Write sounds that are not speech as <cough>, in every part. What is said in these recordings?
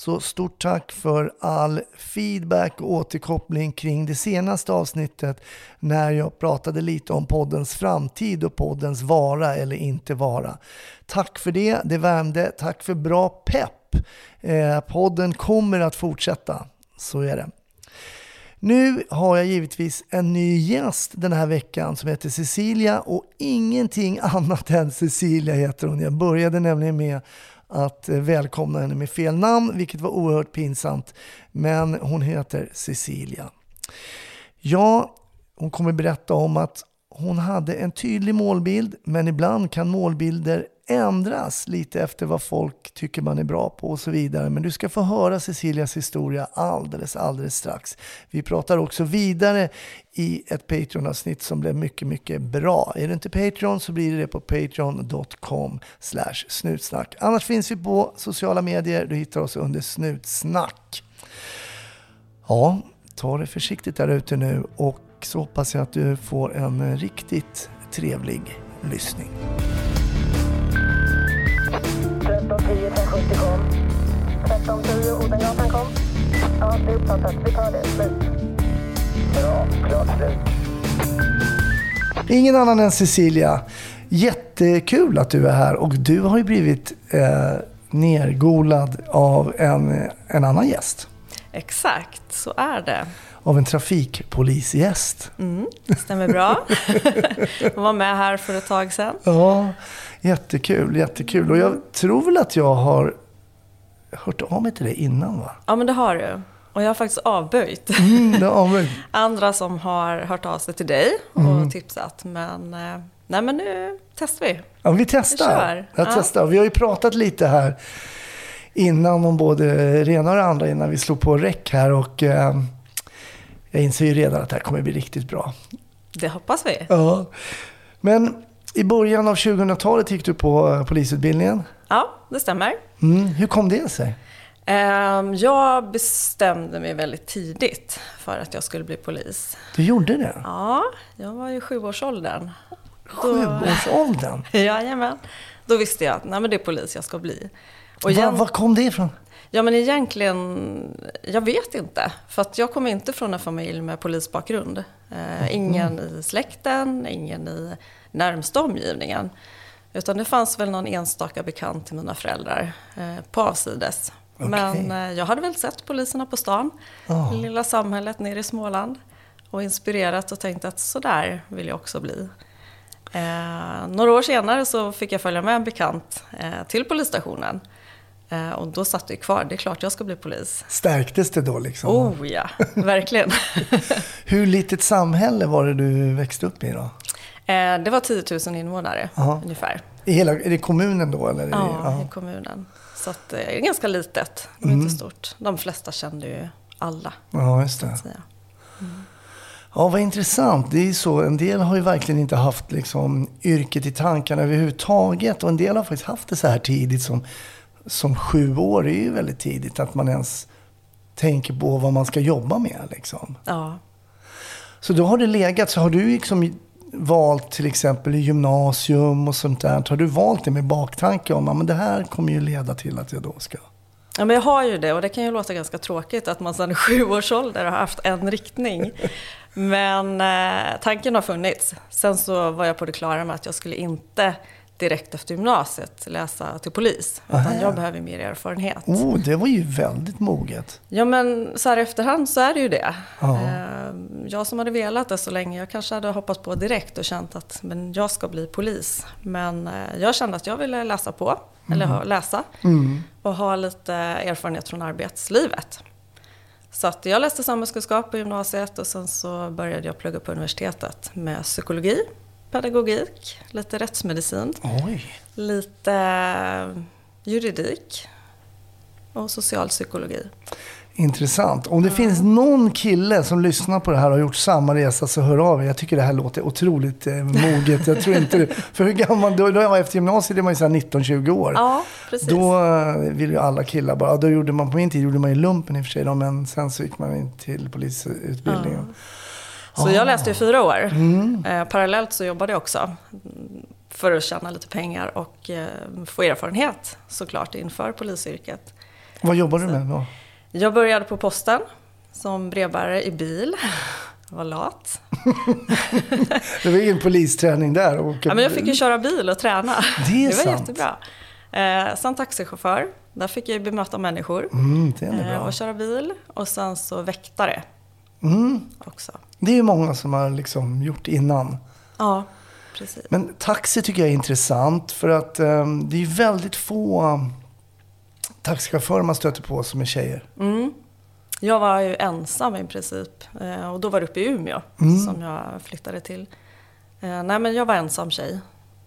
så stort tack för all feedback och återkoppling kring det senaste avsnittet när jag pratade lite om poddens framtid och poddens vara eller inte vara. Tack för det, det värmde. Tack för bra pepp. Eh, podden kommer att fortsätta, så är det. Nu har jag givetvis en ny gäst den här veckan som heter Cecilia och ingenting <laughs> annat än Cecilia heter hon. Jag började nämligen med att eh, välkomna henne med fel namn, vilket var oerhört pinsamt. Men hon heter Cecilia. Ja, hon kommer berätta om att hon hade en tydlig målbild, men ibland kan målbilder ändras lite efter vad folk tycker man är bra på och så vidare. Men du ska få höra Cecilias historia alldeles, alldeles strax. Vi pratar också vidare i ett Patreon-avsnitt som blev mycket, mycket bra. Är du inte Patreon så blir det på patreon.com slash snutsnack. Annars finns vi på sociala medier. Du hittar oss under snutsnack. Ja, ta det försiktigt där ute nu och så hoppas jag att du får en riktigt trevlig lyssning. 1310 1070 kom. 1310 Odengatan kom. Ja, det är uppfattat. Vi tar det. Slut. Bra. Klart slut. Ingen annan än Cecilia. Jättekul att du är här och du har ju blivit eh, nergolad av en, en annan gäst. Exakt, så är det. Av en trafikpolisgäst. Mm, det stämmer bra. <laughs> Hon var med här för ett tag sedan. Ja, jättekul, jättekul. Och jag tror väl att jag har hört av mig till dig innan va? Ja, men det har du. Och jag har faktiskt avböjt Mm, <laughs> vi. andra som har hört av sig till dig och Mm. tipsat. Men, eh, nej, men nu testar vi. Ja, vi testar. Vi. Jag Ja. testar. Vi har ju pratat lite här innan om både det ena och det andra innan vi slog på räck här. Och eh, jag inser ju redan att det här kommer bli riktigt bra. Det hoppas vi. Ja. Men i början av 2000-talet gick du på eh, polisutbildningen. Ja, det stämmer. Mm. Hur kom det sig? Ehm, Jag bestämde mig väldigt tidigt för att jag skulle bli polis. Du gjorde det? Ja, jag var i sjuårsåldern. Sjuårsåldern? <laughs> Jajamän. Då visste jag att nej, men det är polis jag ska bli. Och Var, igen- var kom det ifrån? Ja men egentligen, jag vet inte. För att jag kommer inte från en familj med polisbakgrund. Eh, ingen i släkten, ingen i närmsta omgivningen. Utan det fanns väl någon enstaka bekant till mina föräldrar eh, på avsides. Men eh, jag hade väl sett poliserna på stan, det lilla samhället nere i Småland. Och inspirerat och tänkt att så där vill jag också bli. Eh, några år senare så fick jag följa med en bekant eh, till polisstationen. Eh, och då satt det kvar, det är klart jag ska bli polis. Stärktes det då liksom? Oh ja, verkligen. <laughs> Hur litet samhälle var det du växte upp i då? Eh, det var 10 000 invånare Jaha. ungefär. I hela, är det kommunen då? Eller? det- Ja, i kommunen. Så att, eh, det är ganska litet, det är inte stort. De flesta kände ju alla, ja, just det. säga. Ja, vad intressant. Det är så, en del har ju verkligen inte haft liksom, yrket i tankarna överhuvudtaget. Och en del har faktiskt haft det så här tidigt som, som sju år. är ju väldigt tidigt att man ens tänker på vad man ska jobba med. Liksom. Ja. Så då har det legat, så har du liksom valt till exempel i gymnasium och sånt där. Har du valt det med baktanke om att det här kommer ju leda till att jag då ska... Ja, men jag har ju det och det kan ju låta ganska tråkigt att man sedan sju års ålder har haft en riktning. <laughs> Men eh, tanken har funnits. Sen så var jag på det klara med att jag skulle inte direkt efter gymnasiet läsa till polis. Utan Aha. jag behöver mer erfarenhet. Oh, det var ju väldigt moget. Ja men så här i efterhand så är det ju det. Ja. Eh, Jag som hade velat det så länge, jag kanske hade hoppats på direkt och känt att men jag ska bli polis. Men eh, jag kände att jag ville läsa på, eller ha- läsa. Mm. Och ha lite erfarenhet från arbetslivet. Så att jag läste samhällskunskap på gymnasiet och sen så började jag plugga på universitetet med psykologi, pedagogik, lite rättsmedicin, Oj. lite juridik och socialpsykologi. Intressant. Om det finns någon kille som lyssnar på det här och har gjort samma resa så hör av er. Jag tycker det här låter otroligt eh, moget. Jag tror inte det. <laughs> För hur gammal, då, då jag var efter gymnasiet är man ju så här 19-20 år. Ja, precis. Då eh, vill ju alla killar bara, då gjorde man på min tid gjorde man ju lumpen i och för sig då, men sen så gick man in till polisutbildningen. Så jag läste i fyra år. Mm. Eh, parallellt så jobbade jag också. För att tjäna lite pengar och eh, få erfarenhet såklart inför polisyrket. Vad jobbar du med då? Jag började på posten som brevbärare i bil. Jag <laughs> var lat. <laughs> Det var ingen polisträning där? Och Ja, men jag fick ju köra bil och träna. Det är <laughs> det var sant. jättebra. Eh, sen taxichaufför. Där fick jag ju bemöta människor. Mm, det är eh, bra. och köra bil. Och sen så väktare Mm. också. Det är ju många som har liksom gjort innan. Ja, precis. Men taxi tycker jag är intressant för att eh, det är väldigt få taxichaufförer man stöter på som är tjejer. Mm. Jag var ju ensam i princip. Eh, och då var det uppe i Umeå Mm. som jag flyttade till. Eh, nej, men jag var ensam tjej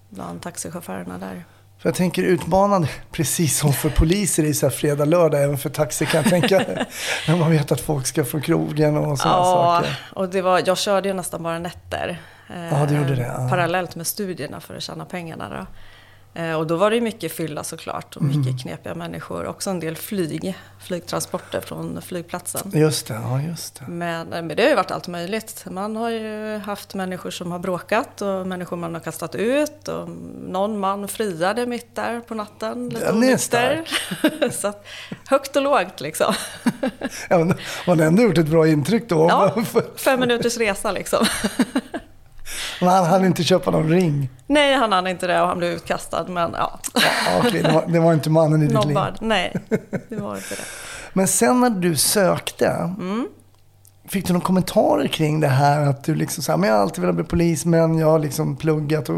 bland taxichaufförerna där. För jag tänker utmanande, <laughs> precis som för poliser i så fredag, lördag, även för taxi kan jag tänka. <laughs> När man vet att folk ska från krogen och sådana Ja, saker. och det var, jag körde ju nästan bara nätter. eh, Ja, du gjorde det, ja. Parallellt med studierna för att tjäna pengarna. Då. Eh, och då var det mycket fylla såklart och Mm. mycket knepiga människor. Också en del flyg, flygtransporter från flygplatsen. Just det, ja just det. Men, eh, men det har ju varit allt möjligt. Man har ju haft människor som har bråkat och människor man har kastat ut. Och någon man friade mitt där på natten. Lite Den är onykter. <laughs> Så att, högt och lågt liksom. Ja, men man har ändå gjort ett bra intryck då. Ja, <laughs> fem minuters resa liksom. <laughs> Men han hann inte köpa någon ring. Nej, han hann inte det och han blev utkastad. Men ja, Ja, okej, det, var, det var inte mannen i ditt liv. nobbad. Nej, det var inte det. <laughs> Men sen när du sökte, Mm. fick du några kommentarer kring det här? Att du liksom sa, men jag har alltid velat bli polis, men jag har liksom pluggat och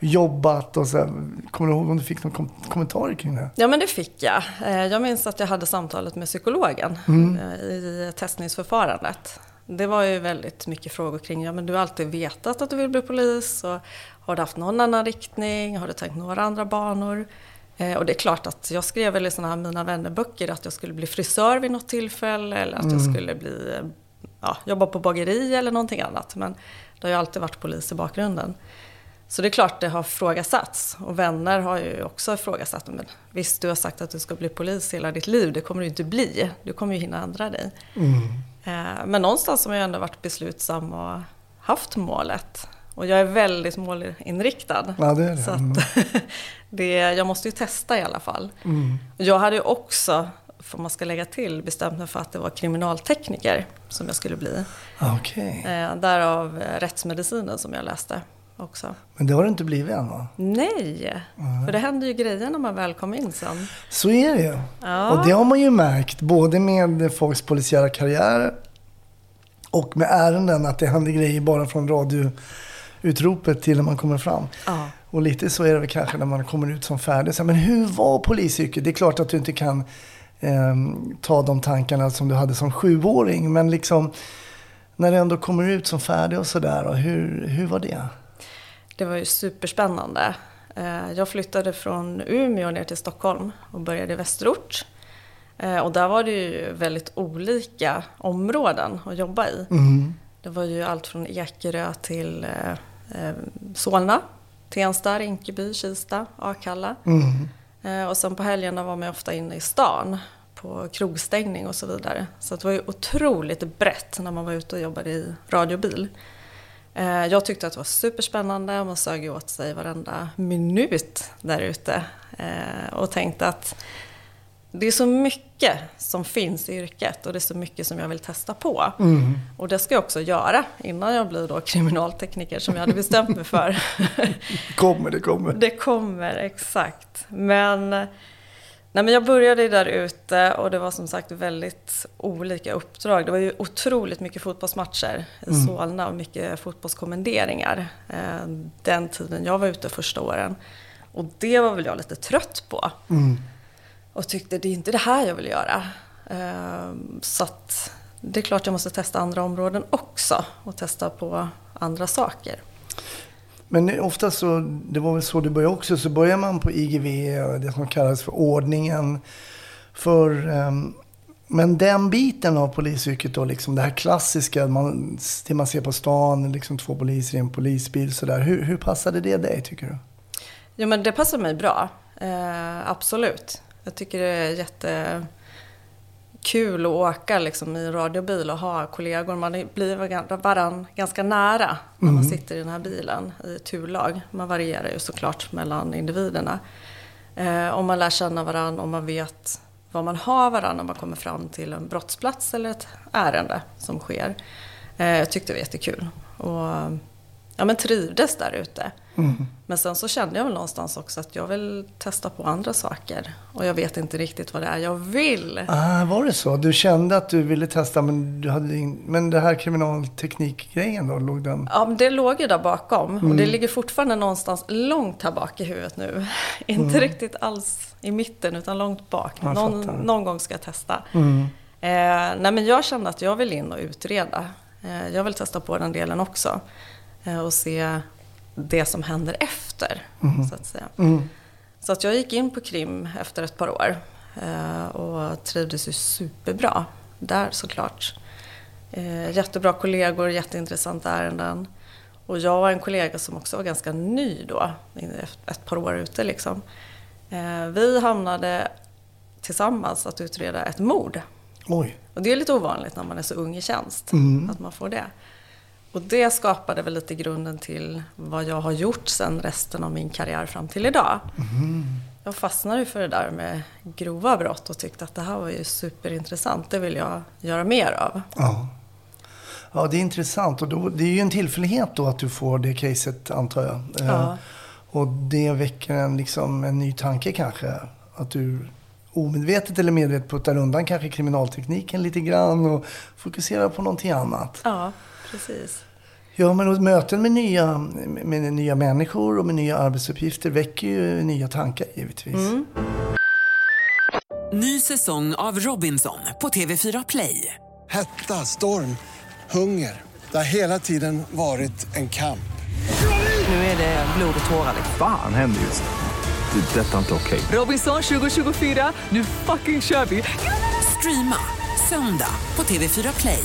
jobbat och så. här. Kommer du ihåg om du fick några kom- kommentarer kring det? Ja, men det fick jag. Eh, Jag minns att jag hade samtalet med psykologen Mm. eh, i testningsförfarandet. Det var ju väldigt mycket frågor kring, ja men du har alltid vetat att du vill bli polis och har du haft någon annan riktning? Har du tänkt några andra banor? Eh, Och det är klart att jag skrev väl i sådana här Mina vännerböcker att jag skulle bli frisör vid något tillfälle eller att jag skulle bli, eh, ja, jobba på bageri eller någonting annat. Men det har ju alltid varit polis i bakgrunden. Så det är klart det har frågasatts. Och vänner har ju också ifrågasatt. Men visst, du har sagt att du ska bli polis hela ditt liv. Det kommer du inte bli. Du kommer ju hinna ändra dig. Eh, Men någonstans har jag ändå varit beslutsam och haft målet. Och jag är väldigt målinriktad. Ja, det är det. Så Mm. att <laughs> det, jag måste ju testa i alla fall. Mm. Jag hade ju också, för man ska lägga till, bestämt mig för att det var kriminaltekniker som jag skulle bli. Okej, Eh, därav eh, rättsmedicinen som jag läste också. men det har du inte blivit än va? Nej, för det händer ju grejer när man väl kommer in sen. Så är det ju. Ja. Och det har man ju märkt, både med folks polisiära karriärer och med ärenden, att det händer grejer bara från radioutropet till när man kommer fram. Ja. Och lite så är det väl kanske när man kommer ut som färdig. Så, Men hur var polisyrket? Det är klart att du inte kan ehm, ta de tankarna som du hade som sjuåring. Men liksom när du ändå kommer ut som färdig och sådär. Hur, hur var det? Det var ju superspännande. Eh, Jag flyttade från Umeå ner till Stockholm och började i Västerort. Eh, Och där var det ju väldigt olika områden att jobba i. Mm. Det var ju allt från Ekerö till eh, Solna, Tensta, Rinkeby, Kista, Akalla. Mm. Och sen på helgerna var man ofta inne i stan på krogstängning och så vidare. Så det var ju otroligt brett när man var ute och jobbade i radiobil. Eh, Jag tyckte att det var superspännande, man sög åt sig varenda minut där ute. Eh, Och tänkte att det är så mycket som finns i yrket och det är så mycket som jag vill testa på. Mm. Och det ska jag också göra innan jag blir då kriminaltekniker som jag hade bestämt mig för. Det <laughs> kommer, det kommer. Det kommer, exakt. Men, nej, men jag började där ute och det var som sagt väldigt olika uppdrag. Det var ju otroligt mycket fotbollsmatcher i Solna och mycket fotbollskommenderingar. Eh, Den tiden jag var ute första åren. Och det var väl jag lite trött på. Mm. Och tyckte det är inte det här jag vill göra. Eh, Så att det är klart jag måste testa andra områden också och testa på andra saker. Men ofta så, det var väl så du började också, så börjar man på IGV, det som kallas för ordningen för um, Men den biten av polisyrket då, liksom det här klassiska, man, det man ser på stan, liksom två poliser i en polisbil sådär. Hur, hur passade det dig tycker du? Jo men det passade mig bra. Eh, absolut. Jag tycker det är jätte jättekul att åka liksom, i radiobil och ha kollegor. Man blir varann ganska nära när man sitter i den här bilen i turlag. Man varierar ju såklart mellan individerna. Eh, och man lär känna varandra och man vet vad man har varandra när man kommer fram till en brottsplats eller ett ärende som sker. Eh, jag tyckte det var jättekul. Och ja, men trivdes där ute. Mm. Men sen så kände jag väl någonstans också att jag vill testa på andra saker. Och jag vet inte riktigt vad det är jag vill. Ah, var det så? Du kände att du ville testa, men, du hade in... men det här kriminalteknikgrejen då? Låg den... Ja, men det låg ju där bakom. Mm. Och det ligger fortfarande någonstans långt här bak i huvudet nu. <laughs> inte riktigt alls i mitten, utan långt bak. Någon, någon gång ska jag testa. Mm. Eh, nej, men jag kände att jag vill in och utreda. Eh, jag vill testa på den delen också. Eh, och se det som händer efter, så att säga. Mm. Så att jag gick in på krim efter ett par år eh, och trivdes ju superbra där såklart. Eh, jättebra kollegor, jätteintressanta ärenden. Och jag och en kollega som också var ganska ny då, ett par år ute liksom. Vi hamnade tillsammans att utreda ett mord. Oj. Och det är lite ovanligt när man är så ung i tjänst, Mm. att man får det. Och det skapade väl lite grunden till vad jag har gjort sen resten av min karriär fram till idag. Jag fastnade ju för det där med grova brott och tyckte att det här var ju superintressant. Det vill jag göra mer av. Ja. Ja, det är intressant. Och då, det är ju en tillfällighet då att du får det caset, antar jag. Eh, Ja. Och det väcker en, liksom, en ny tanke kanske. Att du omedvetet eller medvetet puttar undan kanske kriminaltekniken lite grann och fokuserar på någonting annat. Ja, precis. Ja, men möten med nya, med nya människor och med nya arbetsuppgifter väcker ju nya tankar givetvis. Ny säsong av Robinson på TV4 Play. Hetta, storm, hunger. Det har hela tiden varit en kamp. Nu är det blod och tårar. liksom. Fan händer just nu. Det. är Detta är inte okej. Robinson 2024, nu fucking kör vi! Streama söndag på TV4 Play.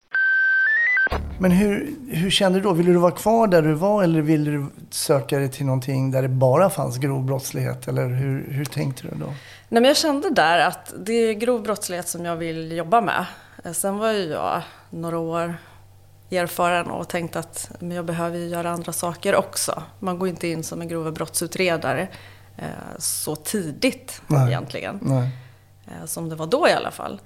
Men hur, hur kände du då? Ville du vara kvar där du var eller ville du söka dig till någonting där det bara fanns grov brottslighet? Eller hur, hur tänkte du då? Nej, men jag kände där att det är grov brottslighet som jag vill jobba med. Eh, Sen var ju jag några år erfaren och tänkte att men jag behöver ju göra andra saker också. Man går inte in som en grova brottsutredare eh, så tidigt Nej. egentligen. Nej. Eh, som det var då i alla fall.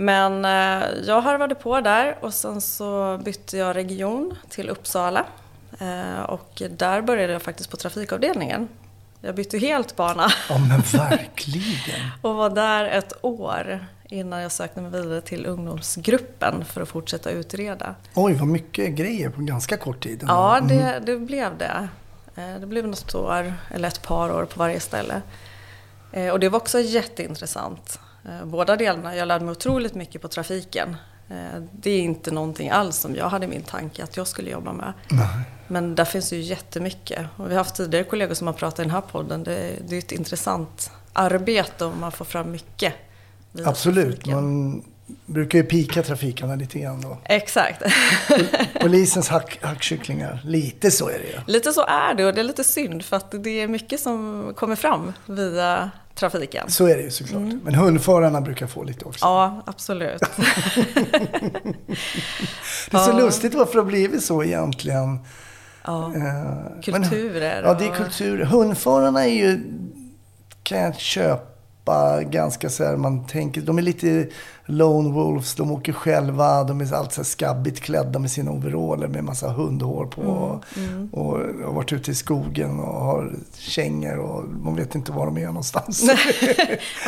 Men eh, jag harvade på där och sen så bytte jag region till Uppsala. Eh, och där började jag faktiskt på trafikavdelningen. Jag bytte helt bana Ja men verkligen. <laughs> och var där ett år innan jag sökte mig vidare till ungdomsgruppen för att fortsätta utreda. Oj, vad mycket grejer på ganska kort tid. ändå. Ja, Mm. det, det blev det. Eh, Det blev något år, eller ett par år på varje ställe. Och det var också jätteintressant. Eh, Båda delarna. Jag lärde mig otroligt mycket på trafiken. Eh, Det är inte någonting alls som jag hade i min tanke att jag skulle jobba med. Men där finns ju jättemycket. Och vi har haft tidigare kollegor som har pratat i den här podden. Det, det är ett intressant arbete och man får fram mycket. Absolut. trafiken. Man brukar ju pika trafikarna lite grann då. Exakt. Polisens hack, hackkycklingar. Lite så är det ju. Lite så är det och det är lite synd för att det är mycket som kommer fram via trafiken. Så är det ju såklart. Men hundförarna brukar få lite också. Mm. Ja, absolut. <laughs> Det är så Ja. lustigt varför det har blivit så egentligen. Ja. Eh, men- Kulturer Ja, det är och- kultur. Hundförarna är ju, kan jag köpa stoppa ganska så här, man tänker, de är lite lone wolves, de åker själva, de är alltid så skabbigt klädda med sina overaller med massa hundhår på. Mm, Och, och har varit ute i skogen och har kängor och man vet inte var de är någonstans.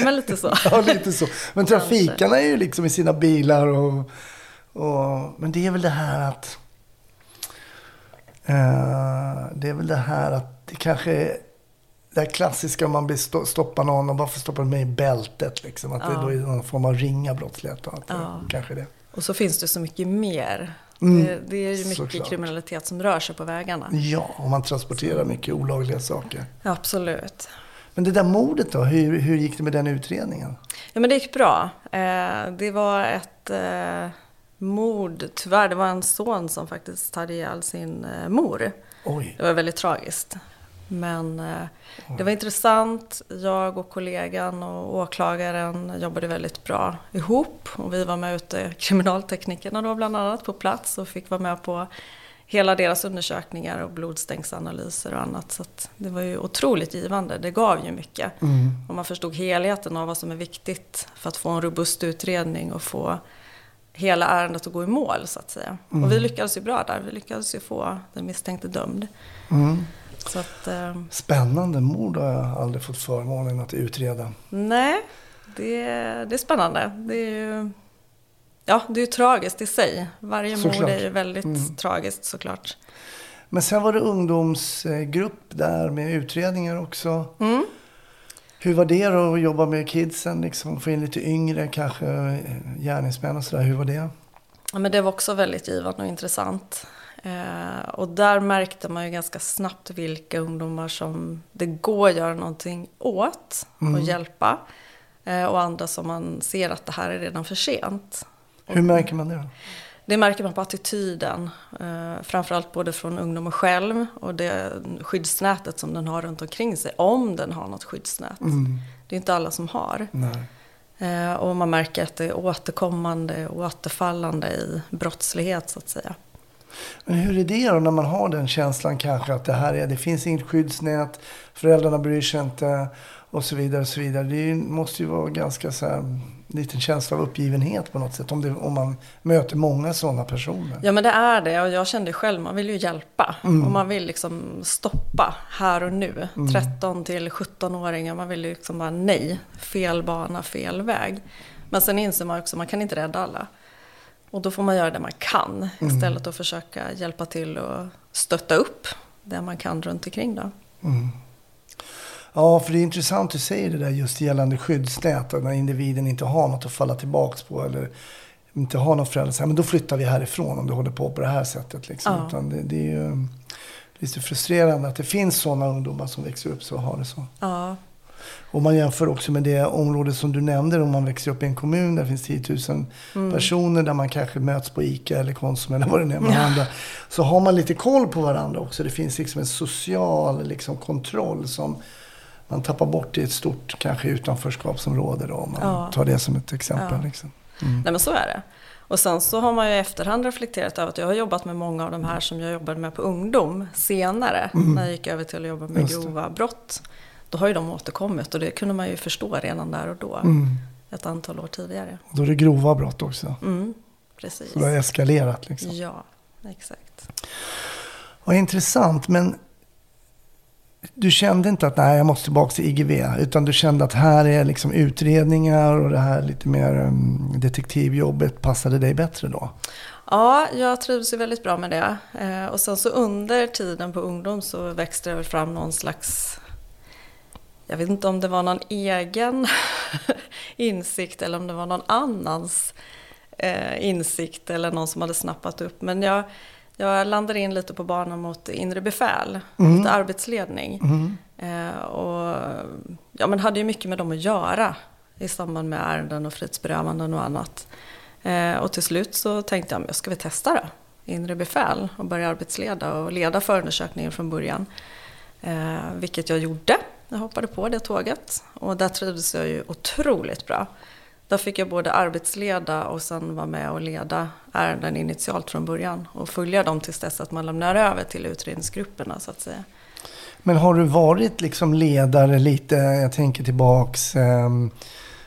Men lite så. <laughs> ja, lite så. Men trafikarna är ju liksom i sina bilar och, och men det är väl det här att eh, det är väl det här att det kanske är det här klassiska om man blir sto- stoppar någon och varför stoppar du mig i bältet liksom. Att det Ja. då är någon form av ringa brottslighet. Och det, Ja. Kanske det. Och så finns det så mycket mer. Mm, Det, det är ju mycket såklart. kriminalitet som rör sig på vägarna. Ja, och man transporterar mycket olagliga saker. Absolut. Men det där mordet då, hur, hur gick det med den utredningen? Ja, men det gick bra. Eh, det var ett eh, mord, tyvärr. Det var en son som faktiskt hade ihjäl sin eh, mor. Oj. Det var väldigt tragiskt. Men eh, det var intressant. Jag och kollegan och åklagaren jobbade väldigt bra ihop. Och vi var med ute, kriminalteknikerna då bland annat, på plats och fick vara med på hela deras undersökningar och blodstängsanalyser och annat. Så det var ju otroligt givande. Det gav ju mycket. Och man förstod helheten av vad som är viktigt för att få en robust utredning och få hela ärendet att gå i mål så att säga. Och vi lyckades ju bra där. Vi lyckades ju få den misstänkte dömd. Mm. Så att, eh, Spännande mord har jag aldrig fått förmånen att utreda. nej, det, det är spännande. Det är ju, ja, det är ju tragiskt i sig. Varje mord Såklart. är ju väldigt Mm. tragiskt såklart. Men sen var det ungdomsgrupp där med utredningar också. Mm. Hur var det då att jobba med kidsen? Liksom, få in lite yngre kanske eh, gärningsmän och sådär. Hur var det? Ja, men det var också väldigt givande och intressant. Eh, och där märkte man ju ganska snabbt vilka ungdomar som det går att göra någonting åt och hjälpa. Eh, och andra som man ser att det här är redan för sent. Hur märker man det då? Det märker man på attityden. Eh, framförallt både från ungdomen själv och det skyddsnätet som den har runt omkring sig. Om den har något skyddsnät. Det är inte alla som har. Nej. Och man märker att det är återkommande och återfallande i brottslighet så att säga. Men hur är det då när man har den känslan kanske att det här är, det finns inget skyddsnät, föräldrarna bryr sig inte och så vidare och så vidare. Det måste ju vara ganska så här, liten känsla av uppgivenhet på något sätt om, det, om man möter många sådana personer. Ja men det är det och jag kände själv, man vill ju hjälpa. Och man vill liksom stoppa här och nu. 13 till 17-åringar, man vill ju liksom bara nej, fel bana, fel väg. Men sen inser man också, man kan inte rädda alla. Och då får man göra det man kan istället för att försöka hjälpa till och stötta upp det man kan runt omkring då. Ja, för det är intressant du säger det där just gällande skyddsnät. och När individen inte har något att falla tillbaks på eller inte har någon förälder. Så här, men då flyttar vi härifrån om du håller på på det här sättet. Liksom. Ja. Utan det, det är ju lite frustrerande att det finns sådana ungdomar som växer upp så och har det så. Ja, Och man jämför också med det område som du nämnde. Om man växer upp i en kommun där det finns 10 000 personer. Där man kanske möts på ICA eller Konsum eller vad det nu är med varandra. Så har man lite koll på varandra också. Det finns liksom en social liksom, kontroll som man tappar bort i ett stort kanske utanförskapsområde. Då, om man Ja. tar det som ett exempel. Ja. Liksom. Nej men så är det. Och sen så har man ju i efterhand reflekterat över att jag har jobbat med många av de här som jag jobbade med på ungdom senare. När jag gick över till att jobba med Mm. Grova brott. Då har ju de återkommit och det kunde man ju förstå redan där och då. Mm. Ett antal år tidigare. Då är det grova brott också. Mm, precis. Så det har eskalerat. Liksom. Ja, exakt. Vad intressant. Men du kände inte att nej, jag måste tillbaka till IGV. Utan du kände att här är liksom utredningar och det här lite mer um, detektivjobbet passade dig bättre då? Ja, jag trivs ju väldigt bra med det. Eh, och sen så under tiden på ungdom så växte det väl fram någon slags jag vet inte om det var någon egen <laughs> insikt eller om det var någon annans eh, insikt eller någon som hade snappat upp. Men jag, jag landade in lite på banan mot inre befäl, lite arbetsledning. Eh, och ja, men hade ju mycket med dem att göra i samband med ärenden och frihetsberövanden och annat. Eh, och till slut så tänkte jag, men jag ska väl testa det. Inre befäl och börja arbetsleda och leda förundersökningen från början. Eh, vilket jag gjorde. Jag hoppade på det tåget. Och där trivdes jag ju otroligt bra. Där fick jag både arbetsleda och sen vara med och leda ärenden initialt från början. Och följa dem tills dess att man lämnar över till utredningsgrupperna så att säga. Men har du varit liksom ledare lite, jag tänker tillbaks, ehm,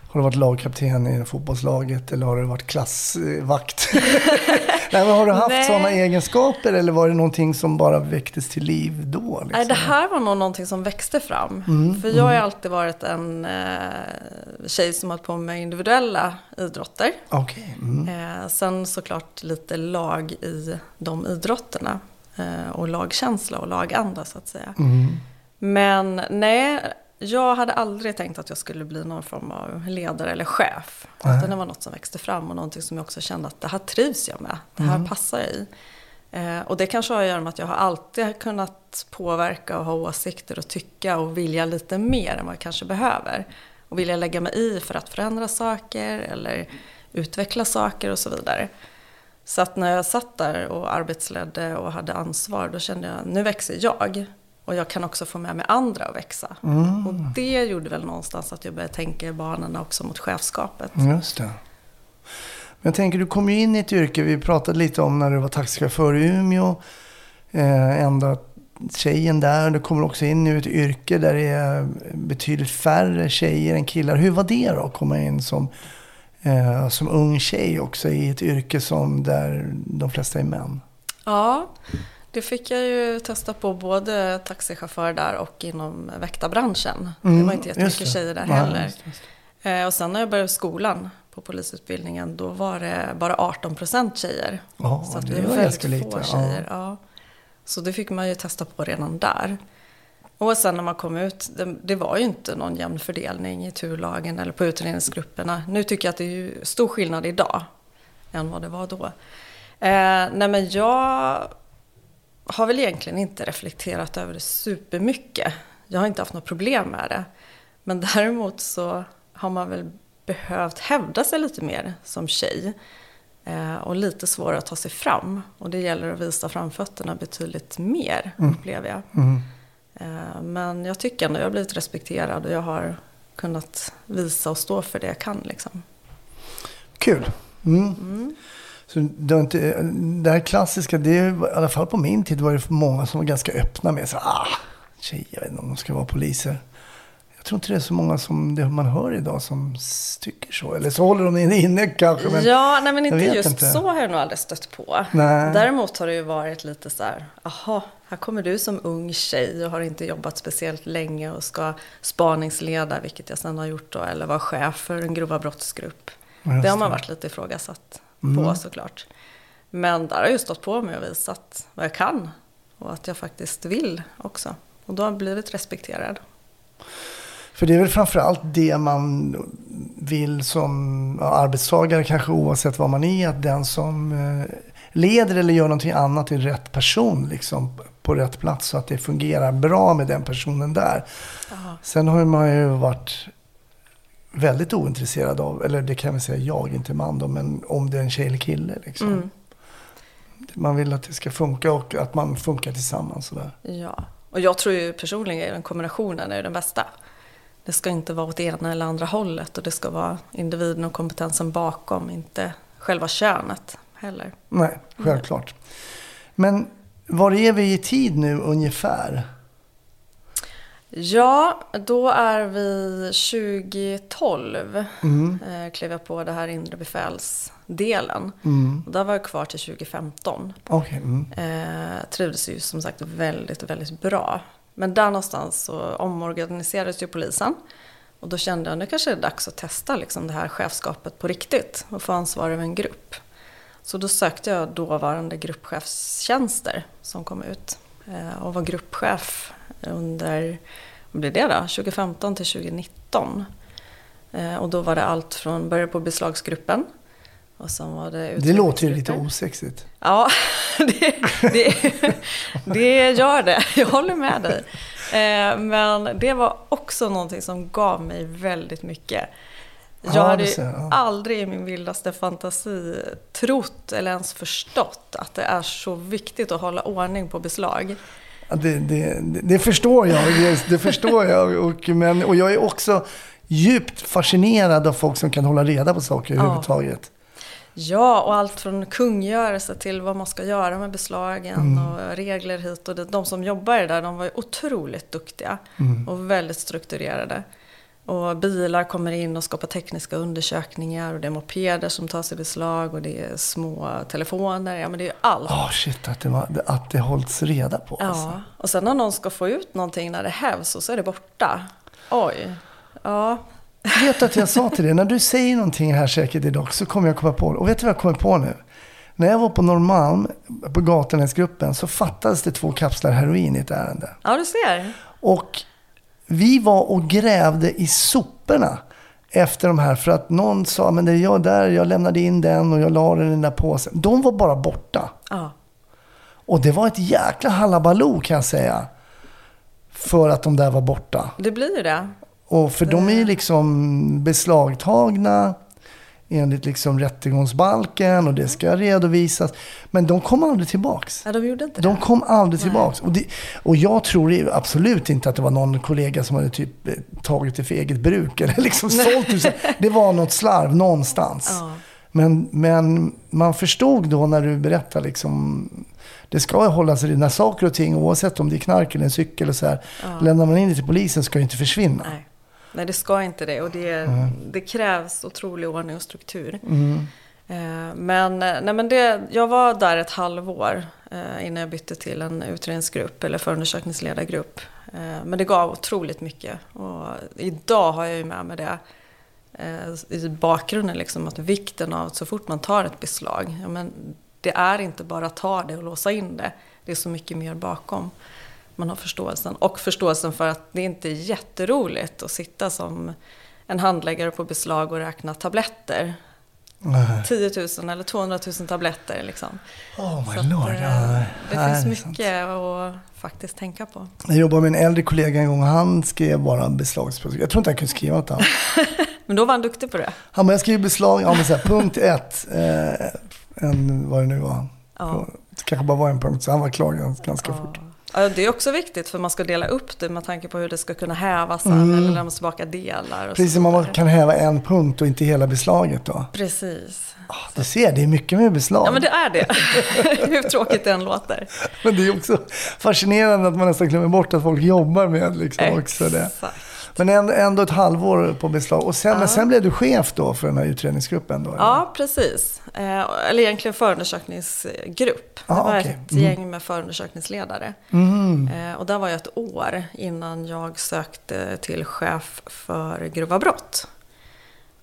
har du varit lagkapten i fotbollslaget eller har du varit klassvakt? <laughs> <laughs> Nej, men har du haft sådana egenskaper eller var det någonting som bara väcktes till liv då? Liksom? Nej, det här var nog någonting som växte fram. Mm, För jag har ju alltid varit en eh, tjej som har på med individuella idrotter. Okej. Mm. Eh, sen såklart lite lag i de idrotterna. Eh, och lagkänsla och laganda så att säga. Mm. Men nej, jag hade aldrig tänkt att jag skulle bli någon form av ledare eller chef. Nej. Utan det var något som växte fram och någonting som jag också kände att det här trivs jag med. Det här passar jag i. Eh, och det kanske har att göra med att jag har alltid kunnat påverka och ha åsikter och tycka och vilja lite mer än vad jag kanske behöver. Och vilja lägga mig i för att förändra saker eller utveckla saker och så vidare. Så att när jag satt där och arbetsledde och hade ansvar, då kände jag nu växer jag. Och jag kan också få med mig andra att växa. Och det gjorde väl någonstans att jag började tänka i banorna också mot chefskapet. Just det. Men jag tänker, du kom ju in i ett yrke, vi pratade lite om när du var taxichaufför i Umeå. Eh, enda tjejen där. Du kommer också in i ett yrke där det är betydligt färre tjejer än killar. Hur var det då, att komma in som, eh, som ung tjej också i ett yrke som där de flesta är män? Ja, det fick jag ju testa på både taxichaufför där och inom väktarbranschen. det var inte Mm, just jättemycket tjejer där Nej, heller. just just Eh, och sen när jag började skolan på polisutbildningen, då var det bara 18 procent tjejer. Ja, så att det vi var väldigt få lite, tjejer. Ja. Så det fick man ju testa på redan där. Och sen när man kom ut, det, det var ju inte någon jämn fördelning i turlagen eller på utredningsgrupperna. Nu tycker jag att det är ju stor skillnad idag än vad det var då. Eh, nej men jag har väl egentligen inte reflekterat över det supermycket. Jag har inte haft något problem med det. Men däremot så har man väl behövt hävda sig lite mer som tjej. Eh, och lite svårare att ta sig fram. Och det gäller att visa framfötterna betydligt mer, upplever jag. Eh, men jag tycker ändå jag har blivit respekterad och jag har kunnat visa och stå för det jag kan. Liksom. Kul. Mm. Så det, inte, det här klassiska, det är, i alla fall på min tid var det många som var ganska öppna med så ah, tjejer, jag vet inte om de ska vara poliser. Jag tror inte det är så många som det man hör idag som tycker så. Eller så håller de inne kanske. Men ja, nej men inte just inte. så har jag nog aldrig stött på. Nej. Däremot har det ju varit lite så här, aha, här kommer du som ung tjej och har inte jobbat speciellt länge och ska spaningsleda, vilket jag sen har gjort då, eller vara chef för en grova brottsgrupp. Just det har man varit lite ifrågasatt Mm. på såklart. Men där har jag ju stått på mig och visat vad jag kan och att jag faktiskt vill också. Och då har jag blivit respekterad. För det är väl framförallt det man vill som arbetstagare, kanske oavsett vad man är, att den som eh, leder eller gör någonting annat är rätt person liksom, på rätt plats så att det fungerar bra med den personen där. Sen har man ju varit väldigt ointresserad av, eller det kan vi säga jag, inte man då, men om det är en tjej eller kille. Liksom. Mm. Man vill att det ska funka och att man funkar tillsammans. Sådär. Ja, och jag tror ju personligen att kombinationen är den bästa. Det ska inte vara åt ena eller andra hållet och det ska vara individen och kompetensen bakom, inte själva könet heller. Nej, självklart. Men var är vi i tid nu ungefär? Ja, då är vi 2012. Mm. Eh, klev jag på det här inre befälsdelen. Och där var jag kvar till 2015. Okej. mm. Eh, trivdes ju som sagt väldigt, väldigt bra. Men där någonstans så omorganiserades ju polisen. Och då kände jag nu kanske det är dags att testa liksom det här chefskapet på riktigt och få ansvar över en grupp. Så då sökte jag dåvarande gruppchefstjänster som kom ut eh, och var gruppchef under, vad blir det då, 2015 till 2019. Eh, och då var det allt från, började på beslagsgruppen och sen var det Det låter ju lite osexigt. Ja, <laughs> det, det, det gör det. Jag håller med dig. Eh, Men det var också någonting som gav mig väldigt mycket. Jag Ja, hade ju aldrig i min vildaste fantasi trott eller ens förstått att det är så viktigt att hålla ordning på beslag. Det, det, det, förstår jag. Det, förstår jag. Och, men, och jag är också djupt fascinerad av folk som kan hålla reda på saker Ja. överhuvudtaget. Ja, och allt från kungörelse till vad man ska göra med beslagen Mm. och regler hit och dit. De som jobbar där, de var otroligt duktiga Mm. och väldigt strukturerade. Och bilar kommer in och ska på tekniska undersökningar och det är mopeder som tas i beslag och det är små telefoner. Ja, men det är allt. Åh shit, att det, var, att det hålls reda på. Alltså. Ja, och sen när någon ska få ut någonting när det hävs och så är det borta. Oj. Ja, Jag vet att jag sa till dig, när du säger någonting här säkert idag så kommer jag komma på det. Och vet du vad jag kommer på nu? När jag var på Norrmalm, på Gatunäsgruppen, så fattades det två kapslar heroin i ett ärende. ja du ser. Och vi var och grävde i soporna efter de här. För att någon sa, men det är jag där, jag lämnade in den och jag la den i den där påsen. De var bara borta. Ja. Och det var ett jäkla halabaloo kan jag säga. För att de där var borta. Det blir ju det. Och för de är ju liksom beslagtagna enligt liksom rättegångsbalken och det ska redovisas. Men de kom aldrig tillbaks. Ja, de gjorde inte De det. kom aldrig tillbaks. Och, det, och jag tror absolut inte att det var någon kollega som hade typ eh, tagit det för eget bruk eller liksom sålt det. Det var något slarv någonstans. Ja. Men, men man förstod då när du berättade liksom, det ska hållas i när saker och ting, oavsett om det är knark eller en cykel och så här, lämnar man in det till polisen ska ju inte försvinna. Nej. Nej, det ska inte det. Och det, det krävs otrolig ordning och struktur. Mm. Eh, Men, eh, nej, men det, jag var där ett halvår eh, innan jag bytte till en utredningsgrupp eller förundersökningsledargrupp. Men det gav otroligt mycket. Och idag har jag ju med mig det i bakgrunden, liksom, att vikten av att så fort man tar ett beslag, ja, men det är inte bara att ta det och låsa in det. Det är så mycket mer bakom. Man har förståelsen. Och förståelsen för att det inte är jätteroligt att sitta som en handläggare på beslag och räkna tabletter. Nej. 10 000 eller 200 000 tabletter liksom. Oh my lord. eh, Ja, det nej, finns sant. mycket att faktiskt tänka på. Jag jobbade med en äldre kollega en gång och han skrev bara beslagsprotokoll. Jag tror inte han kunde skriva något annat. <laughs> Men då var han duktig på det. Han bara, jag skriver beslag, ja men så här, punkt ett, eh, en, vad det nu var. Ja. Det kanske bara var en punkt, så han var klar ganska, ganska fort. Ja, det är också viktigt för man ska dela upp det med tanke på hur det ska kunna hävas sen Mm. eller lämnas tillbaka delar. Och Precis så man kan häva en punkt och inte hela beslaget då. Precis. Du ser, det är mycket med beslag. Ja men det är det. <laughs> hur tråkigt det än låter. Men det är också fascinerande att man nästan glömmer bort att folk jobbar med liksom också det. Men ändå, ett halvår på beslag. Och sen, men sen blev du chef då för den här utredningsgruppen då? eller? Ja, precis. Eh, eller egentligen förundersökningsgrupp. Det Ah, var okej. ett Mm. gäng med förundersökningsledare. Mm. Eh, och där var jag ett år innan jag sökte till chef för grova brott.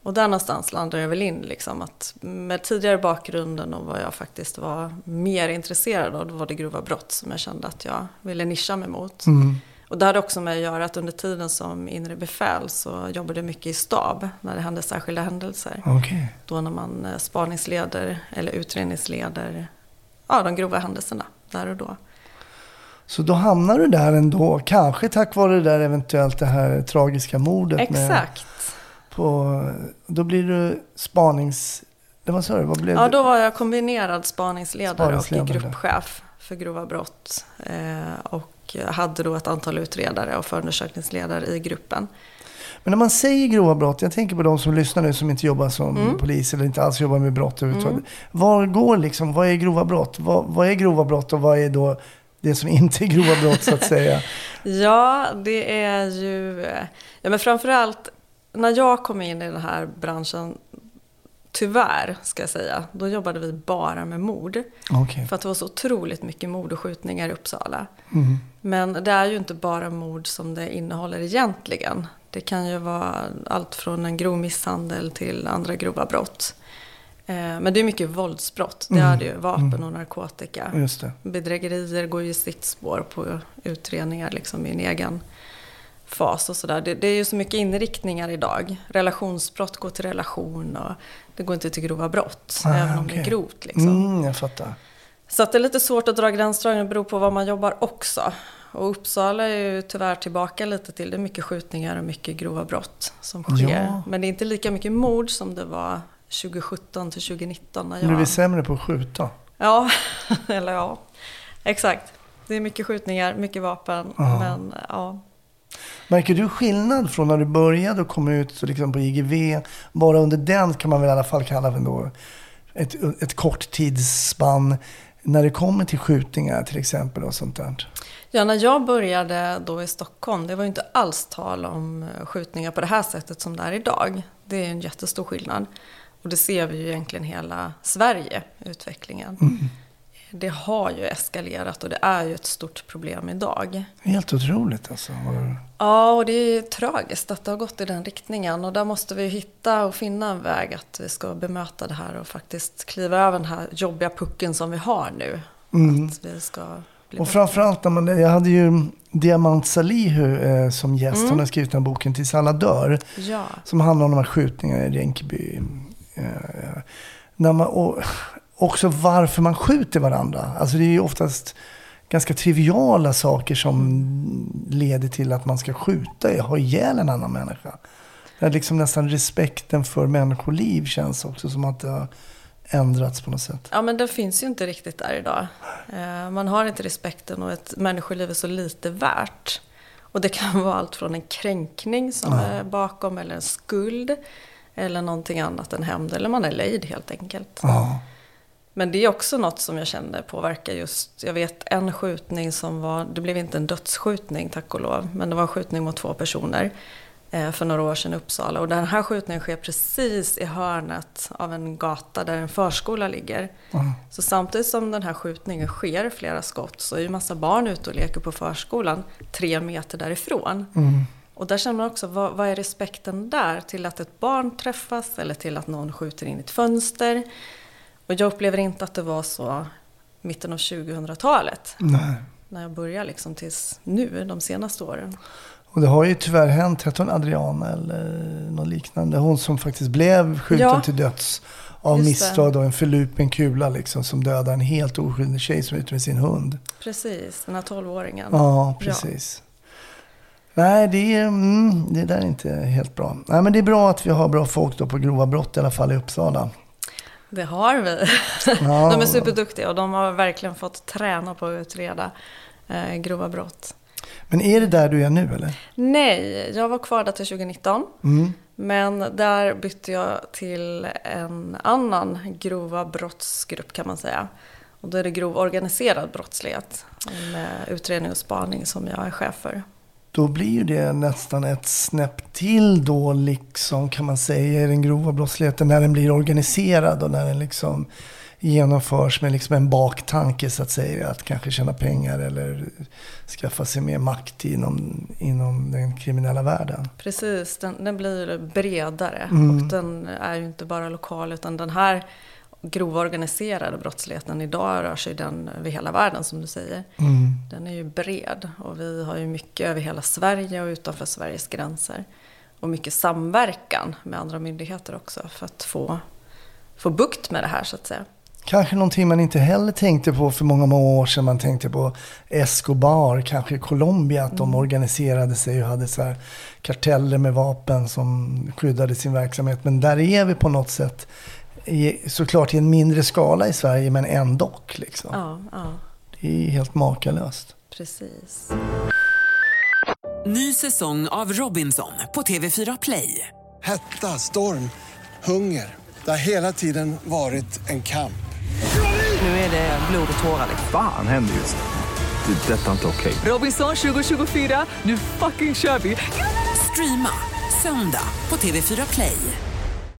Och där någonstans landade jag väl in liksom att med tidigare bakgrunden och vad jag faktiskt var mer intresserad av, då var det grova brott som jag kände att jag ville nischa mig mot. Mm. Och det hade också med att göra att under tiden som inre befäl så jobbade jag mycket i stab när det hände särskilda händelser. Okej. Då när man eh, spaningsleder eller utredningsleder ja, de grova händelserna där och då. Så då hamnar du där ändå, kanske tack vare det där eventuellt det här tragiska mordet. Exakt. på, då blir du spanings... Det var så det vad blev Ja, då var jag kombinerad spaningsledare och Spaningsledare. gruppchef för grova brott. Eh, och hade då ett antal utredare och förundersökningsledare i gruppen. Men när man säger grova brott, jag tänker på de som lyssnar nu som inte jobbar som Mm. polis eller inte alls jobbar med brott överhuvudtaget. Var går liksom, vad är grova brott? Vad, vad är grova brott och vad är då det som inte är grova brott så att säga? <laughs> Ja, det är ju... Ja, men framförallt när jag kom in i den här branschen, tyvärr ska jag säga, då jobbade vi bara med mord. Okej. För att det var så otroligt mycket mord och skjutningar i Uppsala. Mm. Men det är ju inte bara mord som det innehåller egentligen. Det kan ju vara allt från en grov misshandel till andra grova brott. Eh, Men det är mycket våldsbrott. Det Mm. är det ju. Vapen och narkotika. Bedrägerier går ju sitt spår på utredningar liksom i en egen fas och sådär. Det, det är ju så mycket inriktningar idag. Relationsbrott går till relation och det går inte till grova brott. Ah, även om det okej. är grovt liksom. Mm, jag fattar. Så att det är lite svårt att dra gränsdragningen, det beror på var man jobbar också. Och Uppsala är ju tyvärr tillbaka lite till det. är mycket skjutningar och mycket grova brott som sker. Ja. Men det är inte lika mycket mord som det var 2017 till 2019 när Nu är vi sämre på att skjuta. Ja, <laughs> eller ja. Exakt. Det är mycket skjutningar, mycket vapen. Ja. Men ja. Märker du skillnad från när du började och kom ut så liksom på IGV? Bara under den kan man väl i alla fall kalla för ett, ett kort tidsspann när det kommer till skjutningar till exempel och sånt där? Ja, när jag började då i Stockholm, det var ju inte alls tal om eh, skjutningar på det här sättet som det är idag. Det är en jättestor skillnad. Och det ser vi ju egentligen hela Sverige, utvecklingen. Mm. Det har ju eskalerat och det är ju ett stort problem idag. Helt otroligt alltså. Ja, och det är ju tragiskt att det har gått i den riktningen. Och där måste vi hitta och finna en väg att vi ska bemöta det här och faktiskt kliva över den här jobbiga pucken som vi har nu. Mm. Att vi ska Och framförallt, när man, jag hade ju Diamant Salihu eh, som gäst. Mm. Hon har skrivit den boken Tills alla dör. Ja. Som handlar om de här skjutningarna i Rinkeby. Eh, när man, och också varför man skjuter varandra. Alltså det är ju oftast ganska triviala saker som leder till att man ska skjuta, ha ihjäl en annan människa. Det är liksom nästan respekten för människoliv känns också som att det har ändrats på något sätt. Ja, men det finns ju inte riktigt där idag. Eh, Man har inte respekten och ett människoliv är så lite värt. Och det kan vara allt från en kränkning som Ja. är bakom eller en skuld. Eller någonting annat än hämnd. Eller man är lejd helt enkelt. Ja. Men det är också något som jag kände påverkar just, jag vet en skjutning som var, det blev inte en dödsskjutning tack och lov, men det var en skjutning mot två personer eh, för några år sedan i Uppsala. Och den här skjutningen sker precis i hörnet av en gata där en förskola ligger. Ja. Så samtidigt som den här skjutningen sker, flera skott, så är ju massa barn ute och leker på förskolan tre meter därifrån. Mm. Och där känner man också, vad, vad är respekten där till att ett barn träffas eller till att någon skjuter in i ett fönster? Och jag upplever inte att det var så mitten av 2000-talet. Nej. När jag började liksom tills nu, de senaste åren. Och det har ju tyvärr hänt, hette hon Adriana eller något liknande? Hon som faktiskt blev skjuten Ja. till döds av Just misstag då, en förlupen kula liksom som dödade en helt oskyldig tjej som var ute med sin hund. Precis, den här 12-åringen. Ja, precis. Nej, det, är, mm, det där är inte helt bra. Nej, men det är bra att vi har bra folk då på grova brott i alla fall i Uppsala. Det har vi. Ja. <laughs> De är superduktiga och de har verkligen fått träna på att utreda eh, grova brott. Men är det där du är nu eller? Nej, jag var kvar där till 2019. Mm. Men där bytte jag till en annan grova brottsgrupp kan man säga. Och då är det grov organiserad brottslighet med utredning och spaning som jag är chef för. Då blir ju det nästan ett snäpp till då liksom kan man säga i den grova brottsligheten när den blir organiserad och när den liksom genomförs med liksom en baktanke så att säga. Att kanske tjäna pengar eller skaffa sig mer makt inom, inom den kriminella världen. Precis, den, den blir bredare Mm. och den är ju inte bara lokal utan den här grova organiserade brottsligheten idag rör sig den över hela världen som du säger. Mm. Den är ju bred och vi har ju mycket över hela Sverige och utanför Sveriges gränser. Och mycket samverkan med andra myndigheter också för att få, få bukt med det här så att säga. Kanske någonting man inte heller tänkte på för många, många år sedan. Man tänkte på Escobar, kanske i Colombia, att de organiserade sig och hade så här karteller med vapen som skyddade sin verksamhet. Men där är vi på något sätt, i, såklart i en mindre skala i Sverige, men ändå. Liksom. Ja, ja, Det är helt makalöst. precis. Ny säsong av Robinson på TV4 Play. Hetta, storm, hunger. Det har hela tiden varit en kamp. Nu är det blod och tårar. liksom. Fan händer just nu. Det. är Detta är inte okej. Robinson 2024, nu fucking kör vi! Streama söndag på TV4 Play.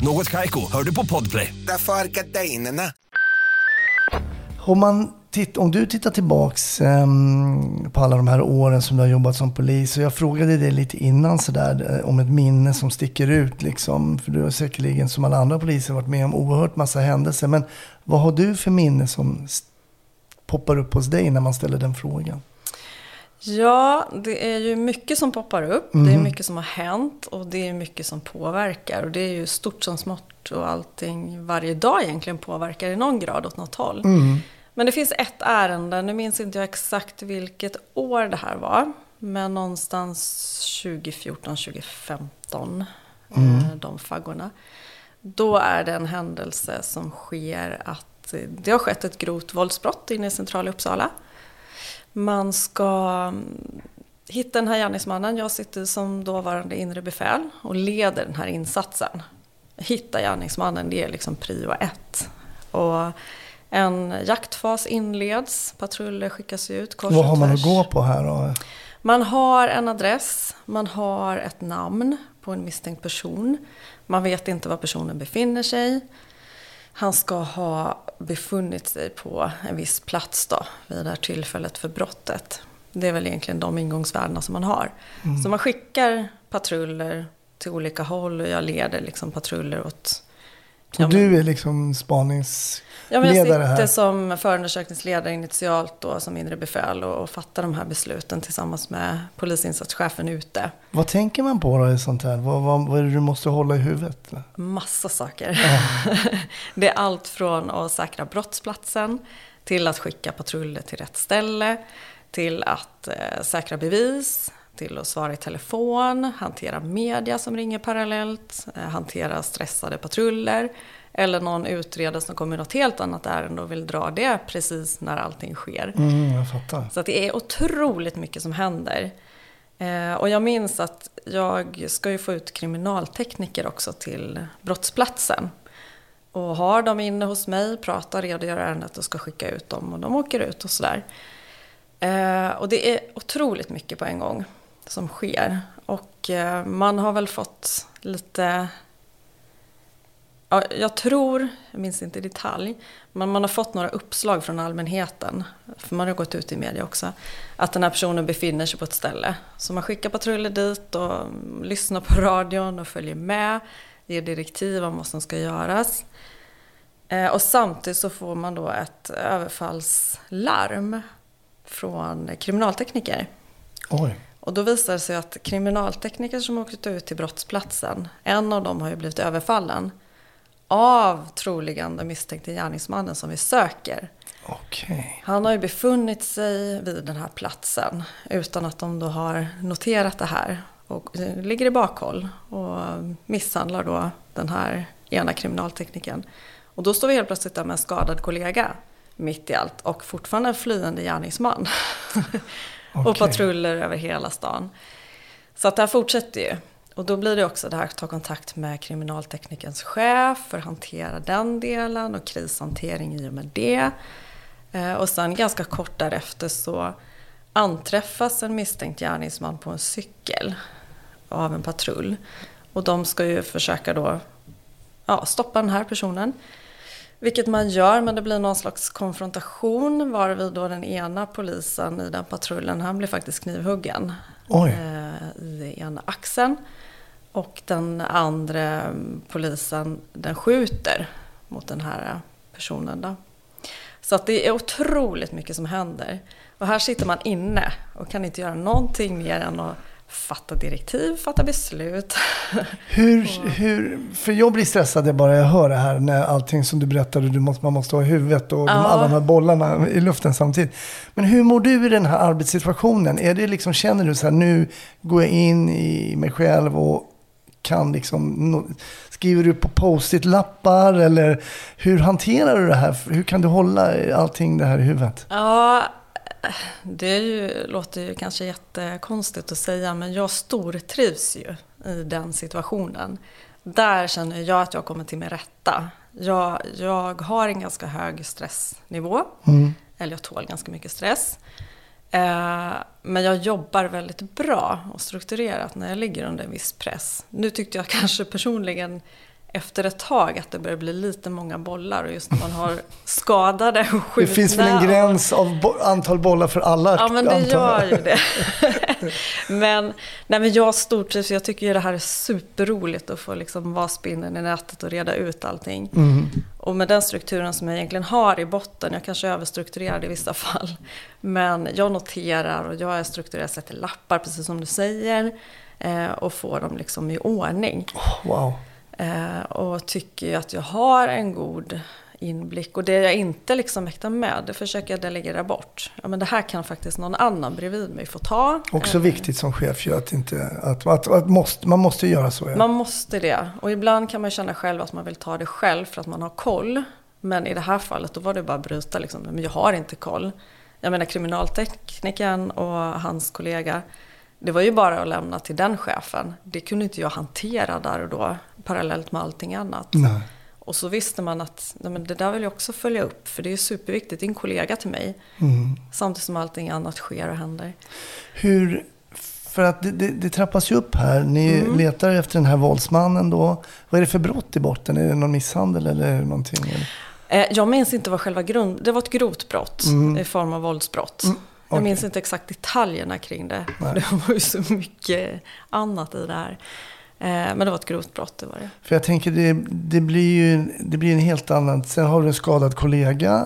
Något Kaiko, hör du på Podplay. Därför är gardinerna. Om, man titt, om du tittar tillbaks ehm, på alla de här åren som du har jobbat som polis. Och jag frågade dig lite innan sådär eh, om ett minne som sticker ut. Liksom, för du har säkerligen som alla andra poliser varit med om oerhört massa händelser. Men vad har du för minne som poppar upp hos dig när man ställer den frågan? Ja, det är ju mycket som poppar upp. Det är Mhm. mycket som har hänt och det är mycket som påverkar. Och det är ju stort som smått och allting varje dag egentligen påverkar i någon grad åt något håll. Mm. Men det finns ett ärende, nu minns inte jag exakt vilket år det här var. Men någonstans 2014, 2015, Mm. eh, de faggorna. Då är det en händelse som sker att det har skett ett grovt våldsbrott inne i centrala Uppsala. Man ska mm, hitta den här gärningsmannen. Jag sitter som dåvarande inre befäl och leder den här insatsen. Hitta gärningsmannen, det är liksom prio ett. Och en jaktfas inleds, patruller skickas ut kors Vad har man att gå på här då? Man har en adress, man har ett namn på en misstänkt person. Man vet inte var personen befinner sig. Han ska ha befunnit sig på en viss plats då, vid det här tillfället för brottet. Det är väl egentligen de ingångsvärdena som man har. Mm. Så man skickar patruller till olika håll och jag leder liksom patruller åt... Och du är liksom spaningsledare Ja, men jag sitter här? som förundersökningsledare initialt då, som inre befäl och, och fattar de här besluten tillsammans med polisinsatschefen ute. Vad tänker man på då i sånt här? Vad, vad, vad är det du måste hålla i huvudet? Massa saker. <laughs> det är allt från att säkra brottsplatsen till att skicka patruller till rätt ställe, till att eh, säkra bevis, till att svara i telefon, hantera media som ringer parallellt, eh, hantera stressade patruller eller någon utredare som kommer i något helt annat ärende och vill dra det precis när allting sker. Mm, jag fattar. Så det är otroligt mycket som händer. Eh, och jag minns att jag ska ju få ut kriminaltekniker också till brottsplatsen. Och har dem inne hos mig, pratar, redogör ärendet och ska skicka ut dem. Och de åker ut och sådär. Eh, och det är otroligt mycket på en gång som sker. Och eh, man har väl fått lite Ja, jag tror, jag minns inte i detalj, men man har fått några uppslag från allmänheten, för man har gått ut i media också, att den här personen befinner sig på ett ställe. Så man skickar patruller dit och lyssnar på radion och följer med, ger direktiv om vad som ska göras. Eh, och samtidigt så får man då ett överfallslarm från kriminaltekniker. Oj. Och då visar det sig att kriminaltekniker som åkt ut till brottsplatsen, en av dem har ju blivit överfallen av troligen den misstänkte gärningsmannen som vi söker. Okej. Han har ju befunnit sig vid den här platsen utan att de då har noterat det här och ligger i bakhåll och misshandlar då den här ena kriminalteknikern. Och då står vi helt plötsligt där med en skadad kollega mitt i allt och fortfarande en flyende gärningsman. <laughs> och Okej. patruller över hela stan. Så att det här fortsätter ju. Och då blir det också det här att ta kontakt med kriminalteknikens chef för att hantera den delen och krishantering i och med det. Eh, Och sen ganska kort därefter så anträffas en misstänkt gärningsman på en cykel av en patrull. Och de ska ju försöka då ja, stoppa den här personen. Vilket man gör, men det blir någon slags konfrontation varvid då den ena polisen i den patrullen, han blir faktiskt knivhuggen Oj. eh, i ena axeln. Och den andra polisen, den skjuter mot den här personen. Då. Så att det är otroligt mycket som händer. Och här sitter man inne och kan inte göra någonting mer än att fatta direktiv, fatta beslut. <laughs> Hur, hur, för jag blir stressad bara jag hör det här när allting som du berättade du måste, man måste ha i huvudet och de, Ja. alla de här bollarna i luften samtidigt. Men hur mår du i den här arbetssituationen? Är det liksom, känner du så här nu går jag in i mig själv och kan liksom, no, skriver du på post-it-lappar eller hur hanterar du det här? Hur kan du hålla allting det här i huvudet? Ja, det ju, låter ju kanske jättekonstigt att säga, men jag stortrivs ju i den situationen. Där känner jag att jag kommer till min rätta. Jag, jag har en ganska hög stressnivå, Mm. eller jag tål ganska mycket stress. Eh, men jag jobbar väldigt bra och strukturerat när jag ligger under en viss press. Nu tyckte jag <laughs> kanske personligen efter ett tag att det börjar bli lite många bollar och just när man har skadade och Det skjutna. finns väl en gräns av bo- antal bollar för alla? Ja, men det antar gör ju det. <laughs> men, nej, men jag stortrivs. Jag tycker ju det här är superroligt att få liksom vara spinnen i nätet och reda ut allting. Mm. Och med den strukturen som jag egentligen har i botten, jag kanske är överstrukturerad i vissa fall, men jag noterar och jag är strukturerad, sätter lappar precis som du säger eh, och får dem liksom i ordning. Wow. Eh, och tycker att jag har en god inblick. Och det jag inte liksom mäktar med, det försöker jag delegera bort. Ja, men det här kan faktiskt någon annan bredvid mig få ta. Också Eh, viktigt som chef ju att, inte, att, att, att måste, man måste göra så. Ja. Man måste det. Och ibland kan man känna själv att man vill ta det själv för att man har koll. Men i det här fallet då var det bara att bryta liksom. Men jag har inte koll. Jag menar kriminalteknikern och hans kollega. Det var ju bara att lämna till den chefen. Det kunde inte jag hantera där och då. Parallellt med allting annat. Nej. Och så visste man att nej, men det där vill jag också följa upp. För det är superviktigt. Det är en kollega till mig. Mm. Samtidigt som allting annat sker och händer. Hur, för att det, det, det trappas ju upp här. Ni Mm. letar efter den här våldsmannen då. Vad är det för brott i botten? Är det någon misshandel eller någonting? Eller? Eh, Jag minns inte vad själva grund... Det var ett grovt brott Mm. i form av våldsbrott. Mm, Jag okej. minns inte exakt detaljerna kring det. Det var ju så mycket annat i det här. Eh, Men det var ett grovt brott, det var det. För jag tänker det, det blir ju det blir en helt annan. Sen har du en skadad kollega.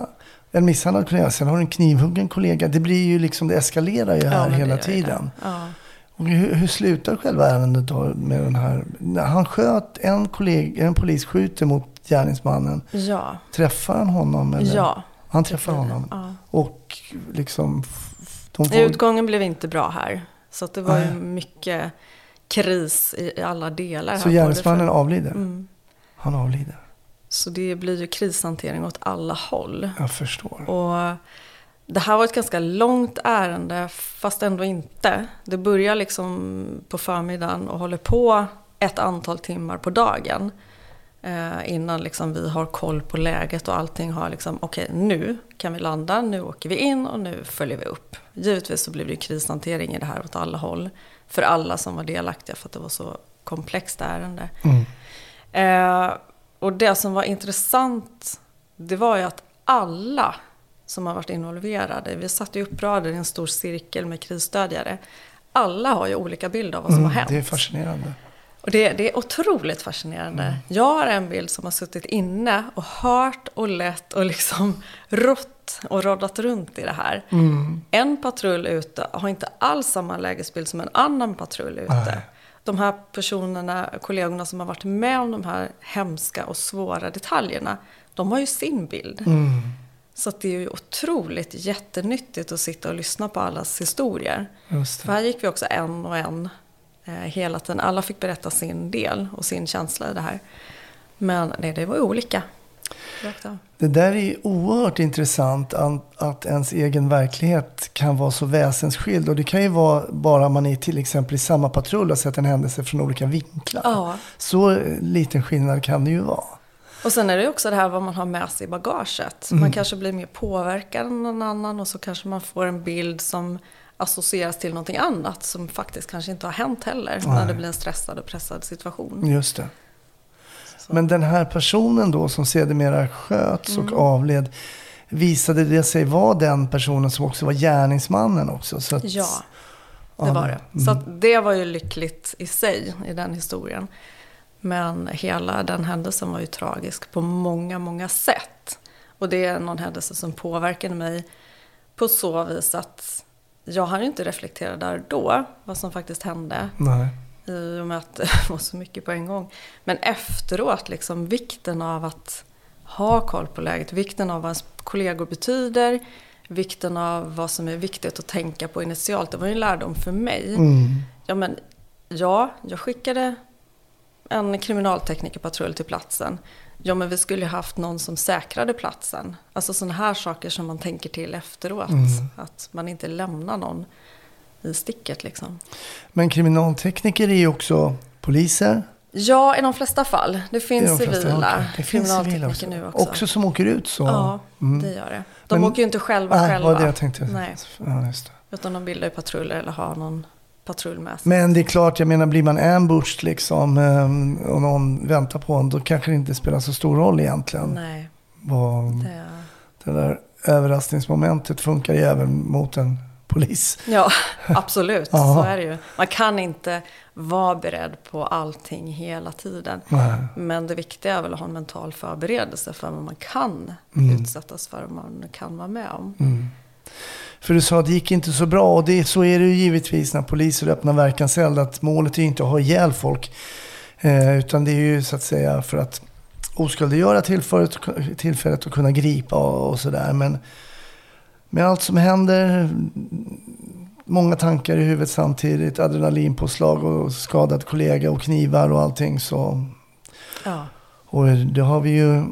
En misshandlad kollega. Sen har du en knivhuggen kollega. Det blir ju liksom, det eskalerar ju här det hela tiden. Ja. Och hur, hur slutar själva ärendet då med den här? Han sköt en kollega, en polis skjuter mot gärningsmannen. Ja. Träffar han honom? Eller? Ja. Han träffar honom. Ja. Och liksom... De får, Utgången blev inte bra här. Så det var ju mycket kris i alla delar. så gärningsmannen avlider? Mm. Han avlider. Så det blir ju krishantering åt alla håll. Jag förstår. Och det här var ett ganska långt ärende, fast ändå inte. Det börjar liksom på förmiddagen och håller på ett antal timmar på dagen. Eh, innan liksom vi har koll på läget och allting har liksom, okej nu kan vi landa, nu åker vi in och nu följer vi upp. Givetvis så blev det krishantering i det här åt alla håll. För alla som var delaktiga för att det var så komplext ärende. Mm. Eh, och det som var intressant, det var ju att alla som har varit involverade, vi satt ju uppradade i en stor cirkel med krisstödjare. Alla har ju olika bild av vad som Mm, har hänt. det är fascinerande. Och det, det är otroligt fascinerande. Jag har en bild som har suttit inne och hört och lett och liksom <laughs> rått och roddat runt i det här. Mm. En patrull ute har inte alls samma lägesbild som en annan patrull ute. Nej. De här personerna, kollegorna som har varit med om de här hemska och svåra detaljerna, de har ju sin bild. Mm. Så det är ju otroligt jättenyttigt att sitta och lyssna på allas historier. För här gick vi också en och en hela tiden. Alla fick berätta sin del och sin känsla i det här. Men nej, det var olika. Det där är oerhört intressant att, ens egen verklighet kan vara så väsensskild. Och det kan ju vara bara man är till exempel i samma patrull och sett en händelse från olika vinklar. Ja. Så liten skillnad kan det ju vara. Och sen är det också det här vad man har med sig i bagaget. Mm. Man kanske blir mer påverkad än någon annan och så kanske man får en bild som associeras till någonting annat som faktiskt kanske inte har hänt heller när Nej. det blir en stressad och pressad situation. Just det. Men den här personen då som sedermera sköts och Mm. avled. Visade det sig vara den personen som också var gärningsmannen också? Så att, Ja, det var det. mm. Så det var ju lyckligt i sig i den historien. Men hela den händelsen var ju tragisk på många, många sätt. Och det är någon händelse som påverkade mig på så vis att jag hann ju inte reflektera där då vad som faktiskt hände. Nej. I och med att <laughs> det var så mycket på en gång. Men efteråt, liksom vikten av att ha koll på läget, vikten av vad ens kollegor betyder, vikten av vad som är viktigt att tänka på initialt. Det var ju en lärdom för mig. Mm. Ja, men, ja, jag skickade en kriminalteknikerpatrull till platsen. Ja, men vi skulle ju haft någon som säkrade platsen. Alltså sådana här saker som man tänker till efteråt. Mm. Att man inte lämnar någon i sticket liksom. Men kriminaltekniker är ju också poliser. Ja, i de flesta fall. Det finns de flesta, civila okej. Det finns civila kriminaltekniker nu också. Också som åker ut så? Ja, Mm. det gör det. De Men- åker ju inte själva Nej, själva. var det jag tänkte. Nej, Ja, utan de bildar ju patruller eller har någon patrull med sig. Men det är klart, jag menar blir man ambushed liksom ehm, och någon väntar på en, då kanske det inte spelar så stor roll egentligen. Nej, Vad, det... det där överraskningsmomentet funkar ju även mot en polis. Ja, <laughs> absolut. Så är det ju. Man kan inte vara beredd på allting hela tiden. Nej. Men det viktiga är väl att ha en mental förberedelse för vad man kan Mm. utsättas för, vad man kan vara med om. Mm. För du sa att det gick inte så bra och det, så är det ju givetvis när poliser öppnar verkanseld att målet är ju inte att ha ihjäl folk. Eh, utan det är ju så att säga för att oskadliggöra tillfället, tillfället att kunna gripa och, och sådär. Men med allt som händer, många tankar i huvudet samtidigt, adrenalinpåslag och skadad kollega och knivar och allting så. Ja. Och det har vi ju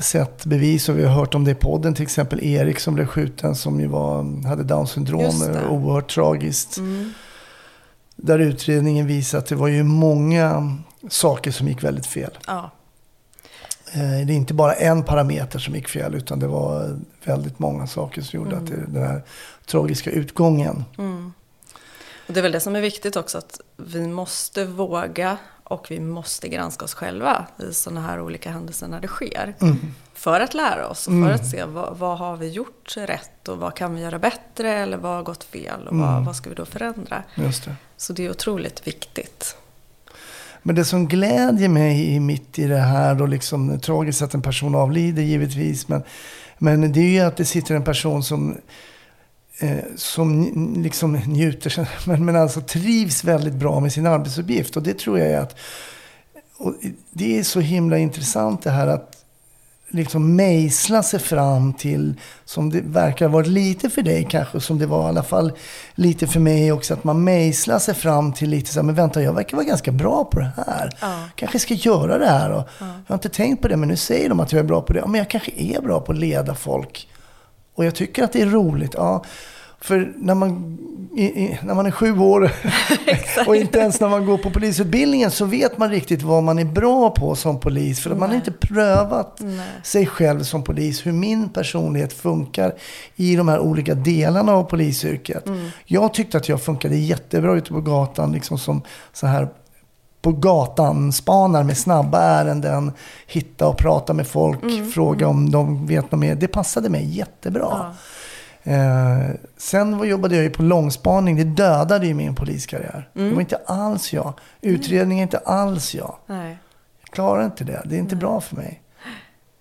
sett bevis och vi har hört om det i podden. Till exempel Erik som blev skjuten som ju var, hade down syndrom. Oerhört tragiskt. Mm. Där utredningen visar att det var ju många saker som gick väldigt fel. Ja. Eh, Det är inte bara en parameter som gick fel utan det var väldigt många saker som gjorde att det, den här tragiska utgången. Mm. Och det är väl det som är viktigt också, att vi måste våga och vi måste granska oss själva i sådana här olika händelser när det sker. Mm. För att lära oss och för att se vad, vad har vi gjort rätt och vad kan vi göra bättre eller vad har gått fel och vad, Mm. vad ska vi då förändra. Just det. Så det är otroligt viktigt. Men det som glädjer mig i- mitt i det här och liksom tragiskt att en person avlider givetvis. Men, men det är ju att det sitter en person som, eh, som liksom njuter, <laughs> men, men alltså trivs väldigt bra med sin arbetsuppgift. Och det tror jag är att, det är så himla intressant det här att liksom mejsla sig fram till, som det verkar ha varit lite för dig kanske, som det var i alla fall lite för mig också, att man mejslar sig fram till lite så här, men vänta, jag verkar vara ganska bra på det här. Ja. Kanske ska göra det här. Och Jag har inte tänkt på det, men nu säger de att jag är bra på det. Ja, men jag kanske är bra på att leda folk. Och jag tycker att det är roligt. Ja. För när man, i, i, när man är sju år <laughs> och inte ens när man går på polisutbildningen så vet man riktigt vad man är bra på som polis. För att man har inte prövat Nej. sig själv som polis, hur min personlighet funkar i de här olika delarna av polisyrket. Jag tyckte att jag funkade jättebra ute på gatan, liksom som så här på gatan spanar med snabba ärenden, hitta och prata med folk, fråga om de vet något mer. Det passade mig jättebra. Ja. Eh, sen jobbade jag ju på långspaning. Det dödade ju min poliskarriär. Det var inte alls jag. Utredning är inte alls jag. Nej. Jag klarar inte det. Det är inte bra för mig.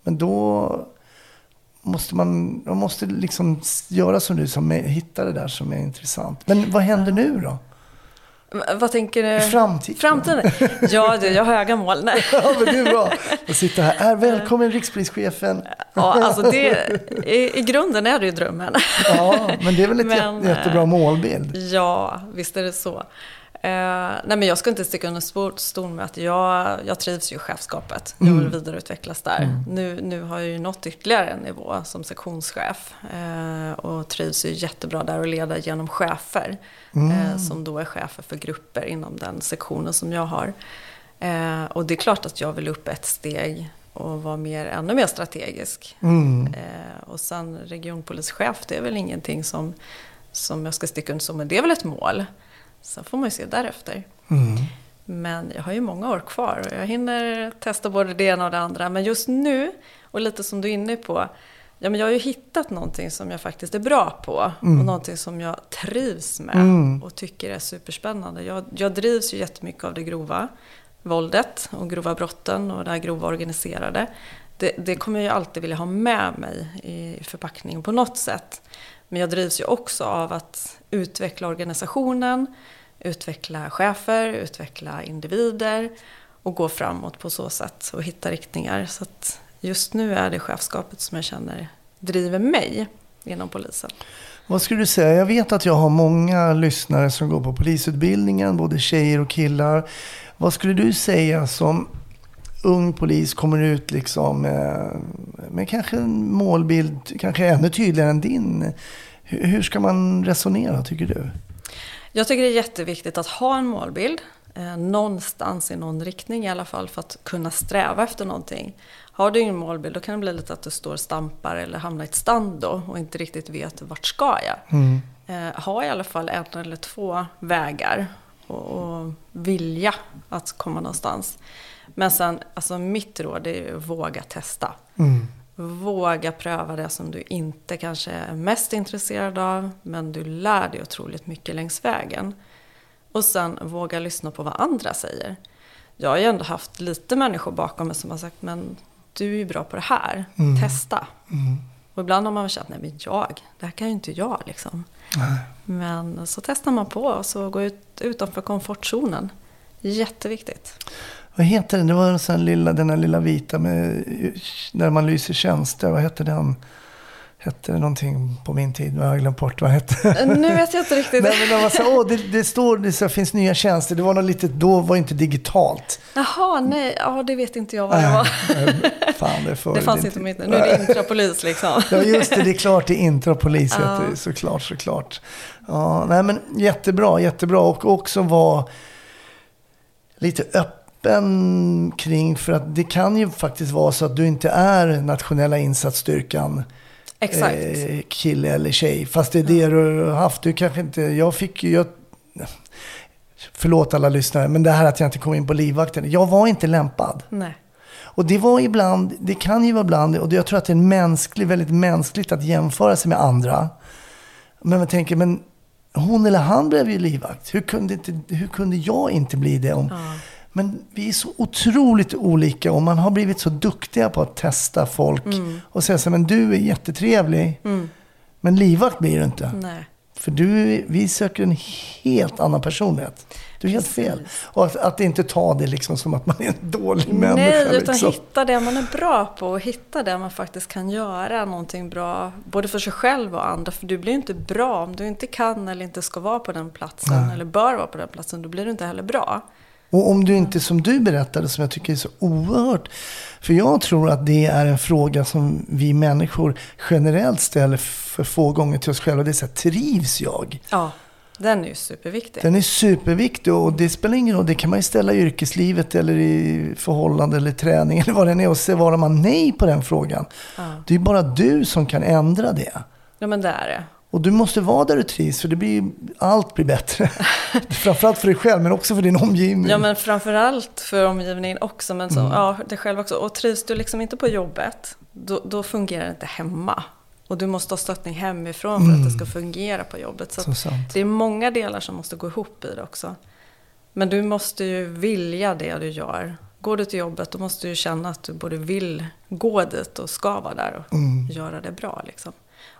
Men då måste man, man måste liksom göra som du som hitta det där som är intressant. Men vad händer nu då? Vad tänker du? Framtiden? Framtiden? Ja, du, jag har höga mål. Nej. <laughs> Ja, men det är bra. Att sitta här. Är välkommen rikspolischefen. Ja, alltså det, i, I grunden är det ju drömmen. Ja, men det är väl ett <laughs> Men, jätte, jättebra eh, målbild. Ja, visst är det så. Eh, nej men jag ska inte sticka under stol med att jag, jag trivs ju i chefskapet. Jag vill vidareutvecklas där. Nu, nu har jag ju nått ytterligare en nivå som sektionschef. Eh, och trivs ju jättebra där och leda genom chefer. Eh, som då är chefer för grupper inom den sektionen som jag har. Eh, och det är klart att jag vill upp ett steg och vara mer, ännu mer strategisk. Mm. Eh, och sen regionpolischef, det är väl ingenting som, som jag ska sticka under så, men det är väl ett mål. Sen får man ju se därefter. Mm. Men jag har ju många år kvar och jag hinner testa både det ena och det andra. Men just nu, och lite som du är inne på, ja, men jag har ju hittat någonting som jag faktiskt är bra på. Och någonting som jag trivs med Mm. och tycker är superspännande. Jag, jag drivs ju jättemycket av det grova våldet och grova brotten och det här grova organiserade. Det, det kommer jag ju alltid vilja ha med mig i förpackningen på något sätt. Men jag drivs ju också av att utveckla organisationen, utveckla chefer, utveckla individer och gå framåt på så sätt och hitta riktningar. Så att just nu är det chefskapet som jag känner driver mig inom polisen. Vad skulle du säga? Jag vet att jag har många lyssnare som går på polisutbildningen, både tjejer och killar. Vad skulle du säga som ung polis kommer ut liksom med, med kanske en målbild, kanske ännu tydligare än din? Hur, ska man resonera tycker du? Jag tycker det är jätteviktigt att ha en målbild. Eh, någonstans i någon riktning i alla fall för att kunna sträva efter någonting. Har du ingen målbild då kan det bli lite att du står och stampar eller hamnar i ett stand då och inte riktigt vet vart ska jag. Eh, ha i alla fall en eller två vägar och, och vilja att komma någonstans. Men sen, alltså mitt råd är ju att våga testa. Våga pröva det som du inte kanske är mest intresserad av, men du lär dig otroligt mycket längs vägen. Och sen våga lyssna på vad andra säger. Jag har ju ändå haft lite människor bakom mig som har sagt, men du är ju bra på det här, testa. Och ibland har man känt, nej men jag, det här kan ju inte jag liksom. Men så testar man på och så går ut utanför komfortzonen. Jätteviktigt. Vad heter den? Det var en sån lilla, den här lilla vita med, där man lyser tjänster. Vad hette den? Hette det någonting på min tid? Jag har glömt bort vad det hette. Nu vet jag inte riktigt. <laughs> Nej, men de var så, åh, det, det står, det så, finns nya tjänster. Det var något litet, då var inte digitalt. Jaha, nej, ja, det vet inte jag vad det var. Fan, det, för, <laughs> Det fanns inte på mitt Nu är det intrapolis liksom. Ja, just det. Det är klart det är intrapolis. Ja. heter det, Såklart, såklart. Ja, nej, men jättebra, jättebra. Och också vara lite öppen kring, för att det kan ju faktiskt vara så att du inte är nationella insatsstyrkan. Exakt. Eh, kille eller tjej. Fast det är det du har haft. Du kanske inte, jag fick ju, jag, förlåt alla lyssnare, men det här att jag inte kom in på livvakten. Jag var inte lämpad. Nej. Och det var ibland, det kan ju vara ibland, och jag tror att det är mänskligt, väldigt mänskligt att jämföra sig med andra. Men man tänker, men hon eller han blev ju livvakt. Hur kunde, inte, hur kunde jag inte bli det? Om, Men vi är så otroligt olika och man har blivit så duktiga på att testa folk. Mm. Och säga så men du är jättetrevlig. Mm. Men livvakt blir du inte. Nej. För du, vi söker en helt annan personlighet. Du är helt fel. Och att, att inte ta det liksom som att man är en dålig människa. Nej, utan liksom. hitta det man är bra på och hitta det man faktiskt kan göra någonting bra. Både för sig själv och andra. För du blir inte bra om du inte kan eller inte ska vara på den platsen. Nej. Eller bör vara på den platsen. Då blir du inte heller bra. Och om du inte, som du berättade, som jag tycker är så oerhört. För jag tror att det är en fråga som vi människor generellt ställer för få gånger till oss själva. Det är så här, trivs jag? Ja, den är ju superviktig. Den är superviktig och det spelar ingen roll. Det kan man ju ställa i yrkeslivet eller i förhållande eller träning eller vad det är. Och svarar man nej på den frågan. Ja. Det är bara du som kan ändra det. ja, men det är det. Och du måste vara där du trivs för det blir, allt blir bättre. <laughs> Framförallt för dig själv men också för din omgivning. Ja, men framförallt för omgivningen också. Men så, Mm. ja, dig själv också. Och trivs du liksom inte på jobbet, då, då fungerar det inte hemma. Och du måste ha stöttning hemifrån för att Mm. det ska fungera på jobbet. Så, Så att det är många delar som måste gå ihop i det också. Men du måste ju vilja det du gör. Går du till jobbet, då måste du känna att du både vill gå dit och ska vara där och Mm. göra det bra. Liksom.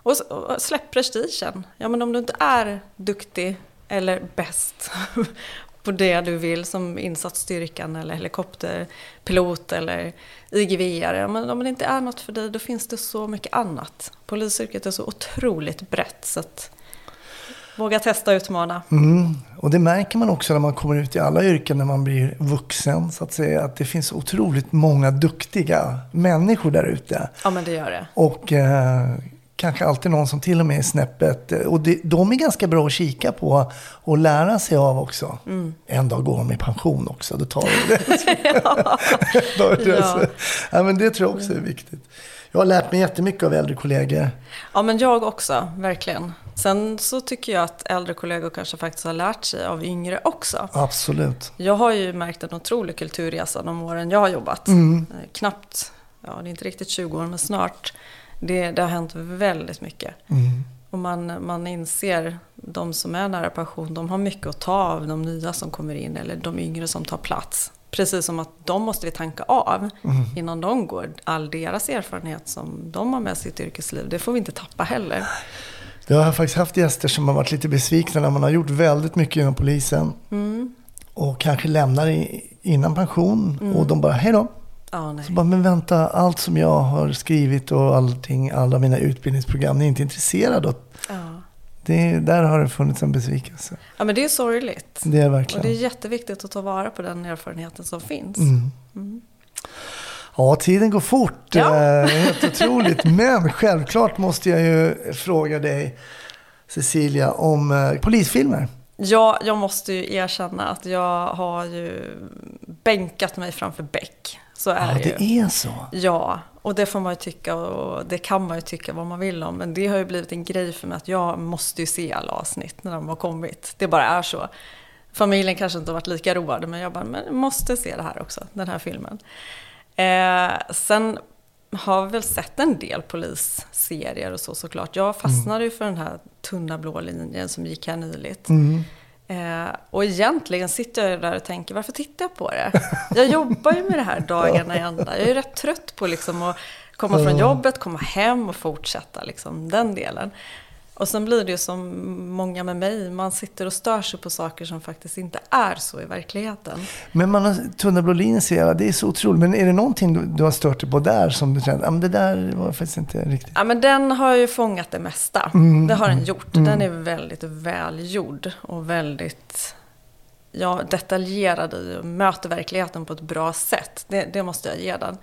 Och, och släpp prestigen. Ja, men om du inte är duktig eller bäst <laughs> på det du vill som insatsstyrkan eller helikopterpilot eller IGV-are. Men om det inte är något för dig, då finns det så mycket annat. Polisyrket är så otroligt brett så att våga testa och utmana. Mm. Och det märker man också när man kommer ut i alla yrken när man blir vuxen. Så att säga att det finns otroligt många duktiga människor där ute. Ja, men det gör det. Och eh, kanske alltid någon som till och med är snäppet. Och det, de är ganska bra att kika på och lära sig av också. Mm. En dag går de i pension också. Då tar de det. <laughs> <laughs> Då är det Ja. ja, men det tror jag också är viktigt. Jag har lärt mig jättemycket av äldre kollegor. Ja, men jag också, verkligen. Sen så tycker jag att äldre kollegor kanske faktiskt har lärt sig av yngre också. Absolut. Jag har ju märkt en otrolig kulturresa de åren jag har jobbat. Mm. Eh, Knappt, ja det är inte riktigt 20 år, men snart. Det, det har hänt väldigt mycket. Mm. Och man, man inser, de som är nära pension, de har mycket att ta av de nya som kommer in, eller de yngre som tar plats. Precis som att de måste vi tanka av Mm. innan de går. All deras erfarenhet som de har med sitt yrkesliv, det får vi inte tappa heller. Jag har faktiskt haft gäster som har varit lite besvikna när man har gjort väldigt mycket inom polisen. Mm. Och kanske lämnar innan pension. Mm. Och de bara, hej då. Nej. Så bara, men vänta, allt som jag har skrivit och allting, alla mina utbildningsprogram, ni är inte intresserade av. Ja. Det, där har det funnits en besvikelse. ja, men det är sorgligt. Det är verkligen. Och det är jätteviktigt att ta vara på den erfarenheten som finns. Mm. Mm. Ja, tiden går fort. Ja. Eh, helt otroligt. <laughs> Men självklart måste jag ju fråga dig, Cecilia, om eh, polisfilmer. Ja, jag måste ju erkänna att jag har ju bänkat mig framför Beck. Så är Ja, det ju. det är så. Ja, och det får man ju tycka och det kan man ju tycka vad man vill om. Men det har ju blivit en grej för mig att jag måste ju se alla avsnitt när de har kommit. Det bara är så. Familjen kanske inte har varit lika roade men jag bara, men jag måste se det här också, den här filmen. Eh, sen har vi väl sett en del polisserier och så såklart. Jag fastnade ju för den här tunna blå linjen som gick här nyligt. Mm. Eh, och egentligen sitter jag där och tänker, varför tittar jag på det? Jag jobbar ju med det här dagarna i ända. Jag är rätt trött på liksom att komma från jobbet, komma hem och fortsätta liksom, den delen. Och sen blir det ju som många med mig, man sitter och stör sig på saker som faktiskt inte är så i verkligheten. Men man har tunnelblålinjen ser jag, det är så otroligt. Men är det någonting du, du har stört dig på där som du känner, ja men det där var faktiskt inte riktigt. Ja men den har ju fångat det mesta. Mm. Det har den gjort. Mm. Den är väldigt välgjord och väldigt ja, detaljerad i och möter verkligheten på ett bra sätt. Det, det måste jag ge den.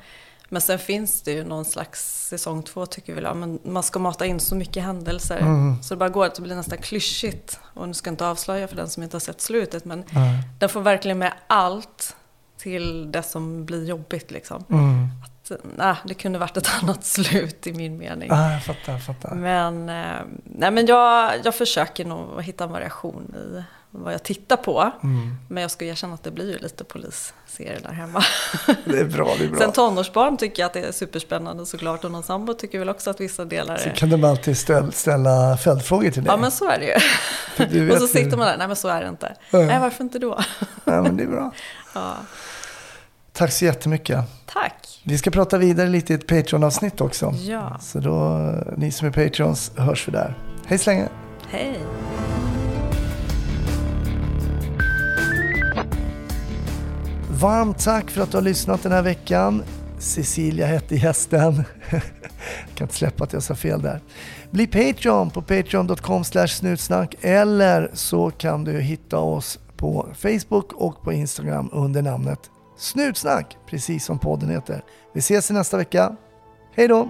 Men sen finns det ju någon slags säsong två tycker vi, ja, men man ska mata in så mycket händelser. Mm. Så det bara går att det blir nästan klyschigt. Och nu ska jag inte avslöja för den som inte har sett slutet, men Nej. den får verkligen med allt till det som blir jobbigt liksom. Mm. Att, nej, det kunde varit ett <laughs> annat slut i min mening. Ah, jag fattar, jag fattar. Men, eh, nej, men jag, jag försöker nog hitta en variation i vad jag tittar på. Mm. Men jag ska erkänna att det blir ju lite polisserier där hemma. <laughs> Det är bra, det är bra. Sen tonårsbarn tycker jag att det är superspännande såklart. Och någon sambo tycker väl också att vissa delar Så är... kan de alltid ställa, ställa följdfrågor till dig. Ja men så är det ju. <laughs> Och så sitter man där, nej men så är det inte. Ja. Nej varför inte då? <laughs> Ja, men det är bra. ja. Tack så jättemycket. Tack. Vi ska prata vidare lite i ett Patreon-avsnitt också. Ja. Så då, ni som är Patreons, hörs vi där. Hej så länge. Hej. Varmt tack för att du har lyssnat den här veckan. Cecilia hette gästen. <laughs> kan inte släppa att jag sa fel där. Bli Patreon på patreon.com snutsnack eller så kan du hitta oss på Facebook och på Instagram under namnet Snutsnack, precis som podden heter. Vi ses i nästa vecka. Hej då!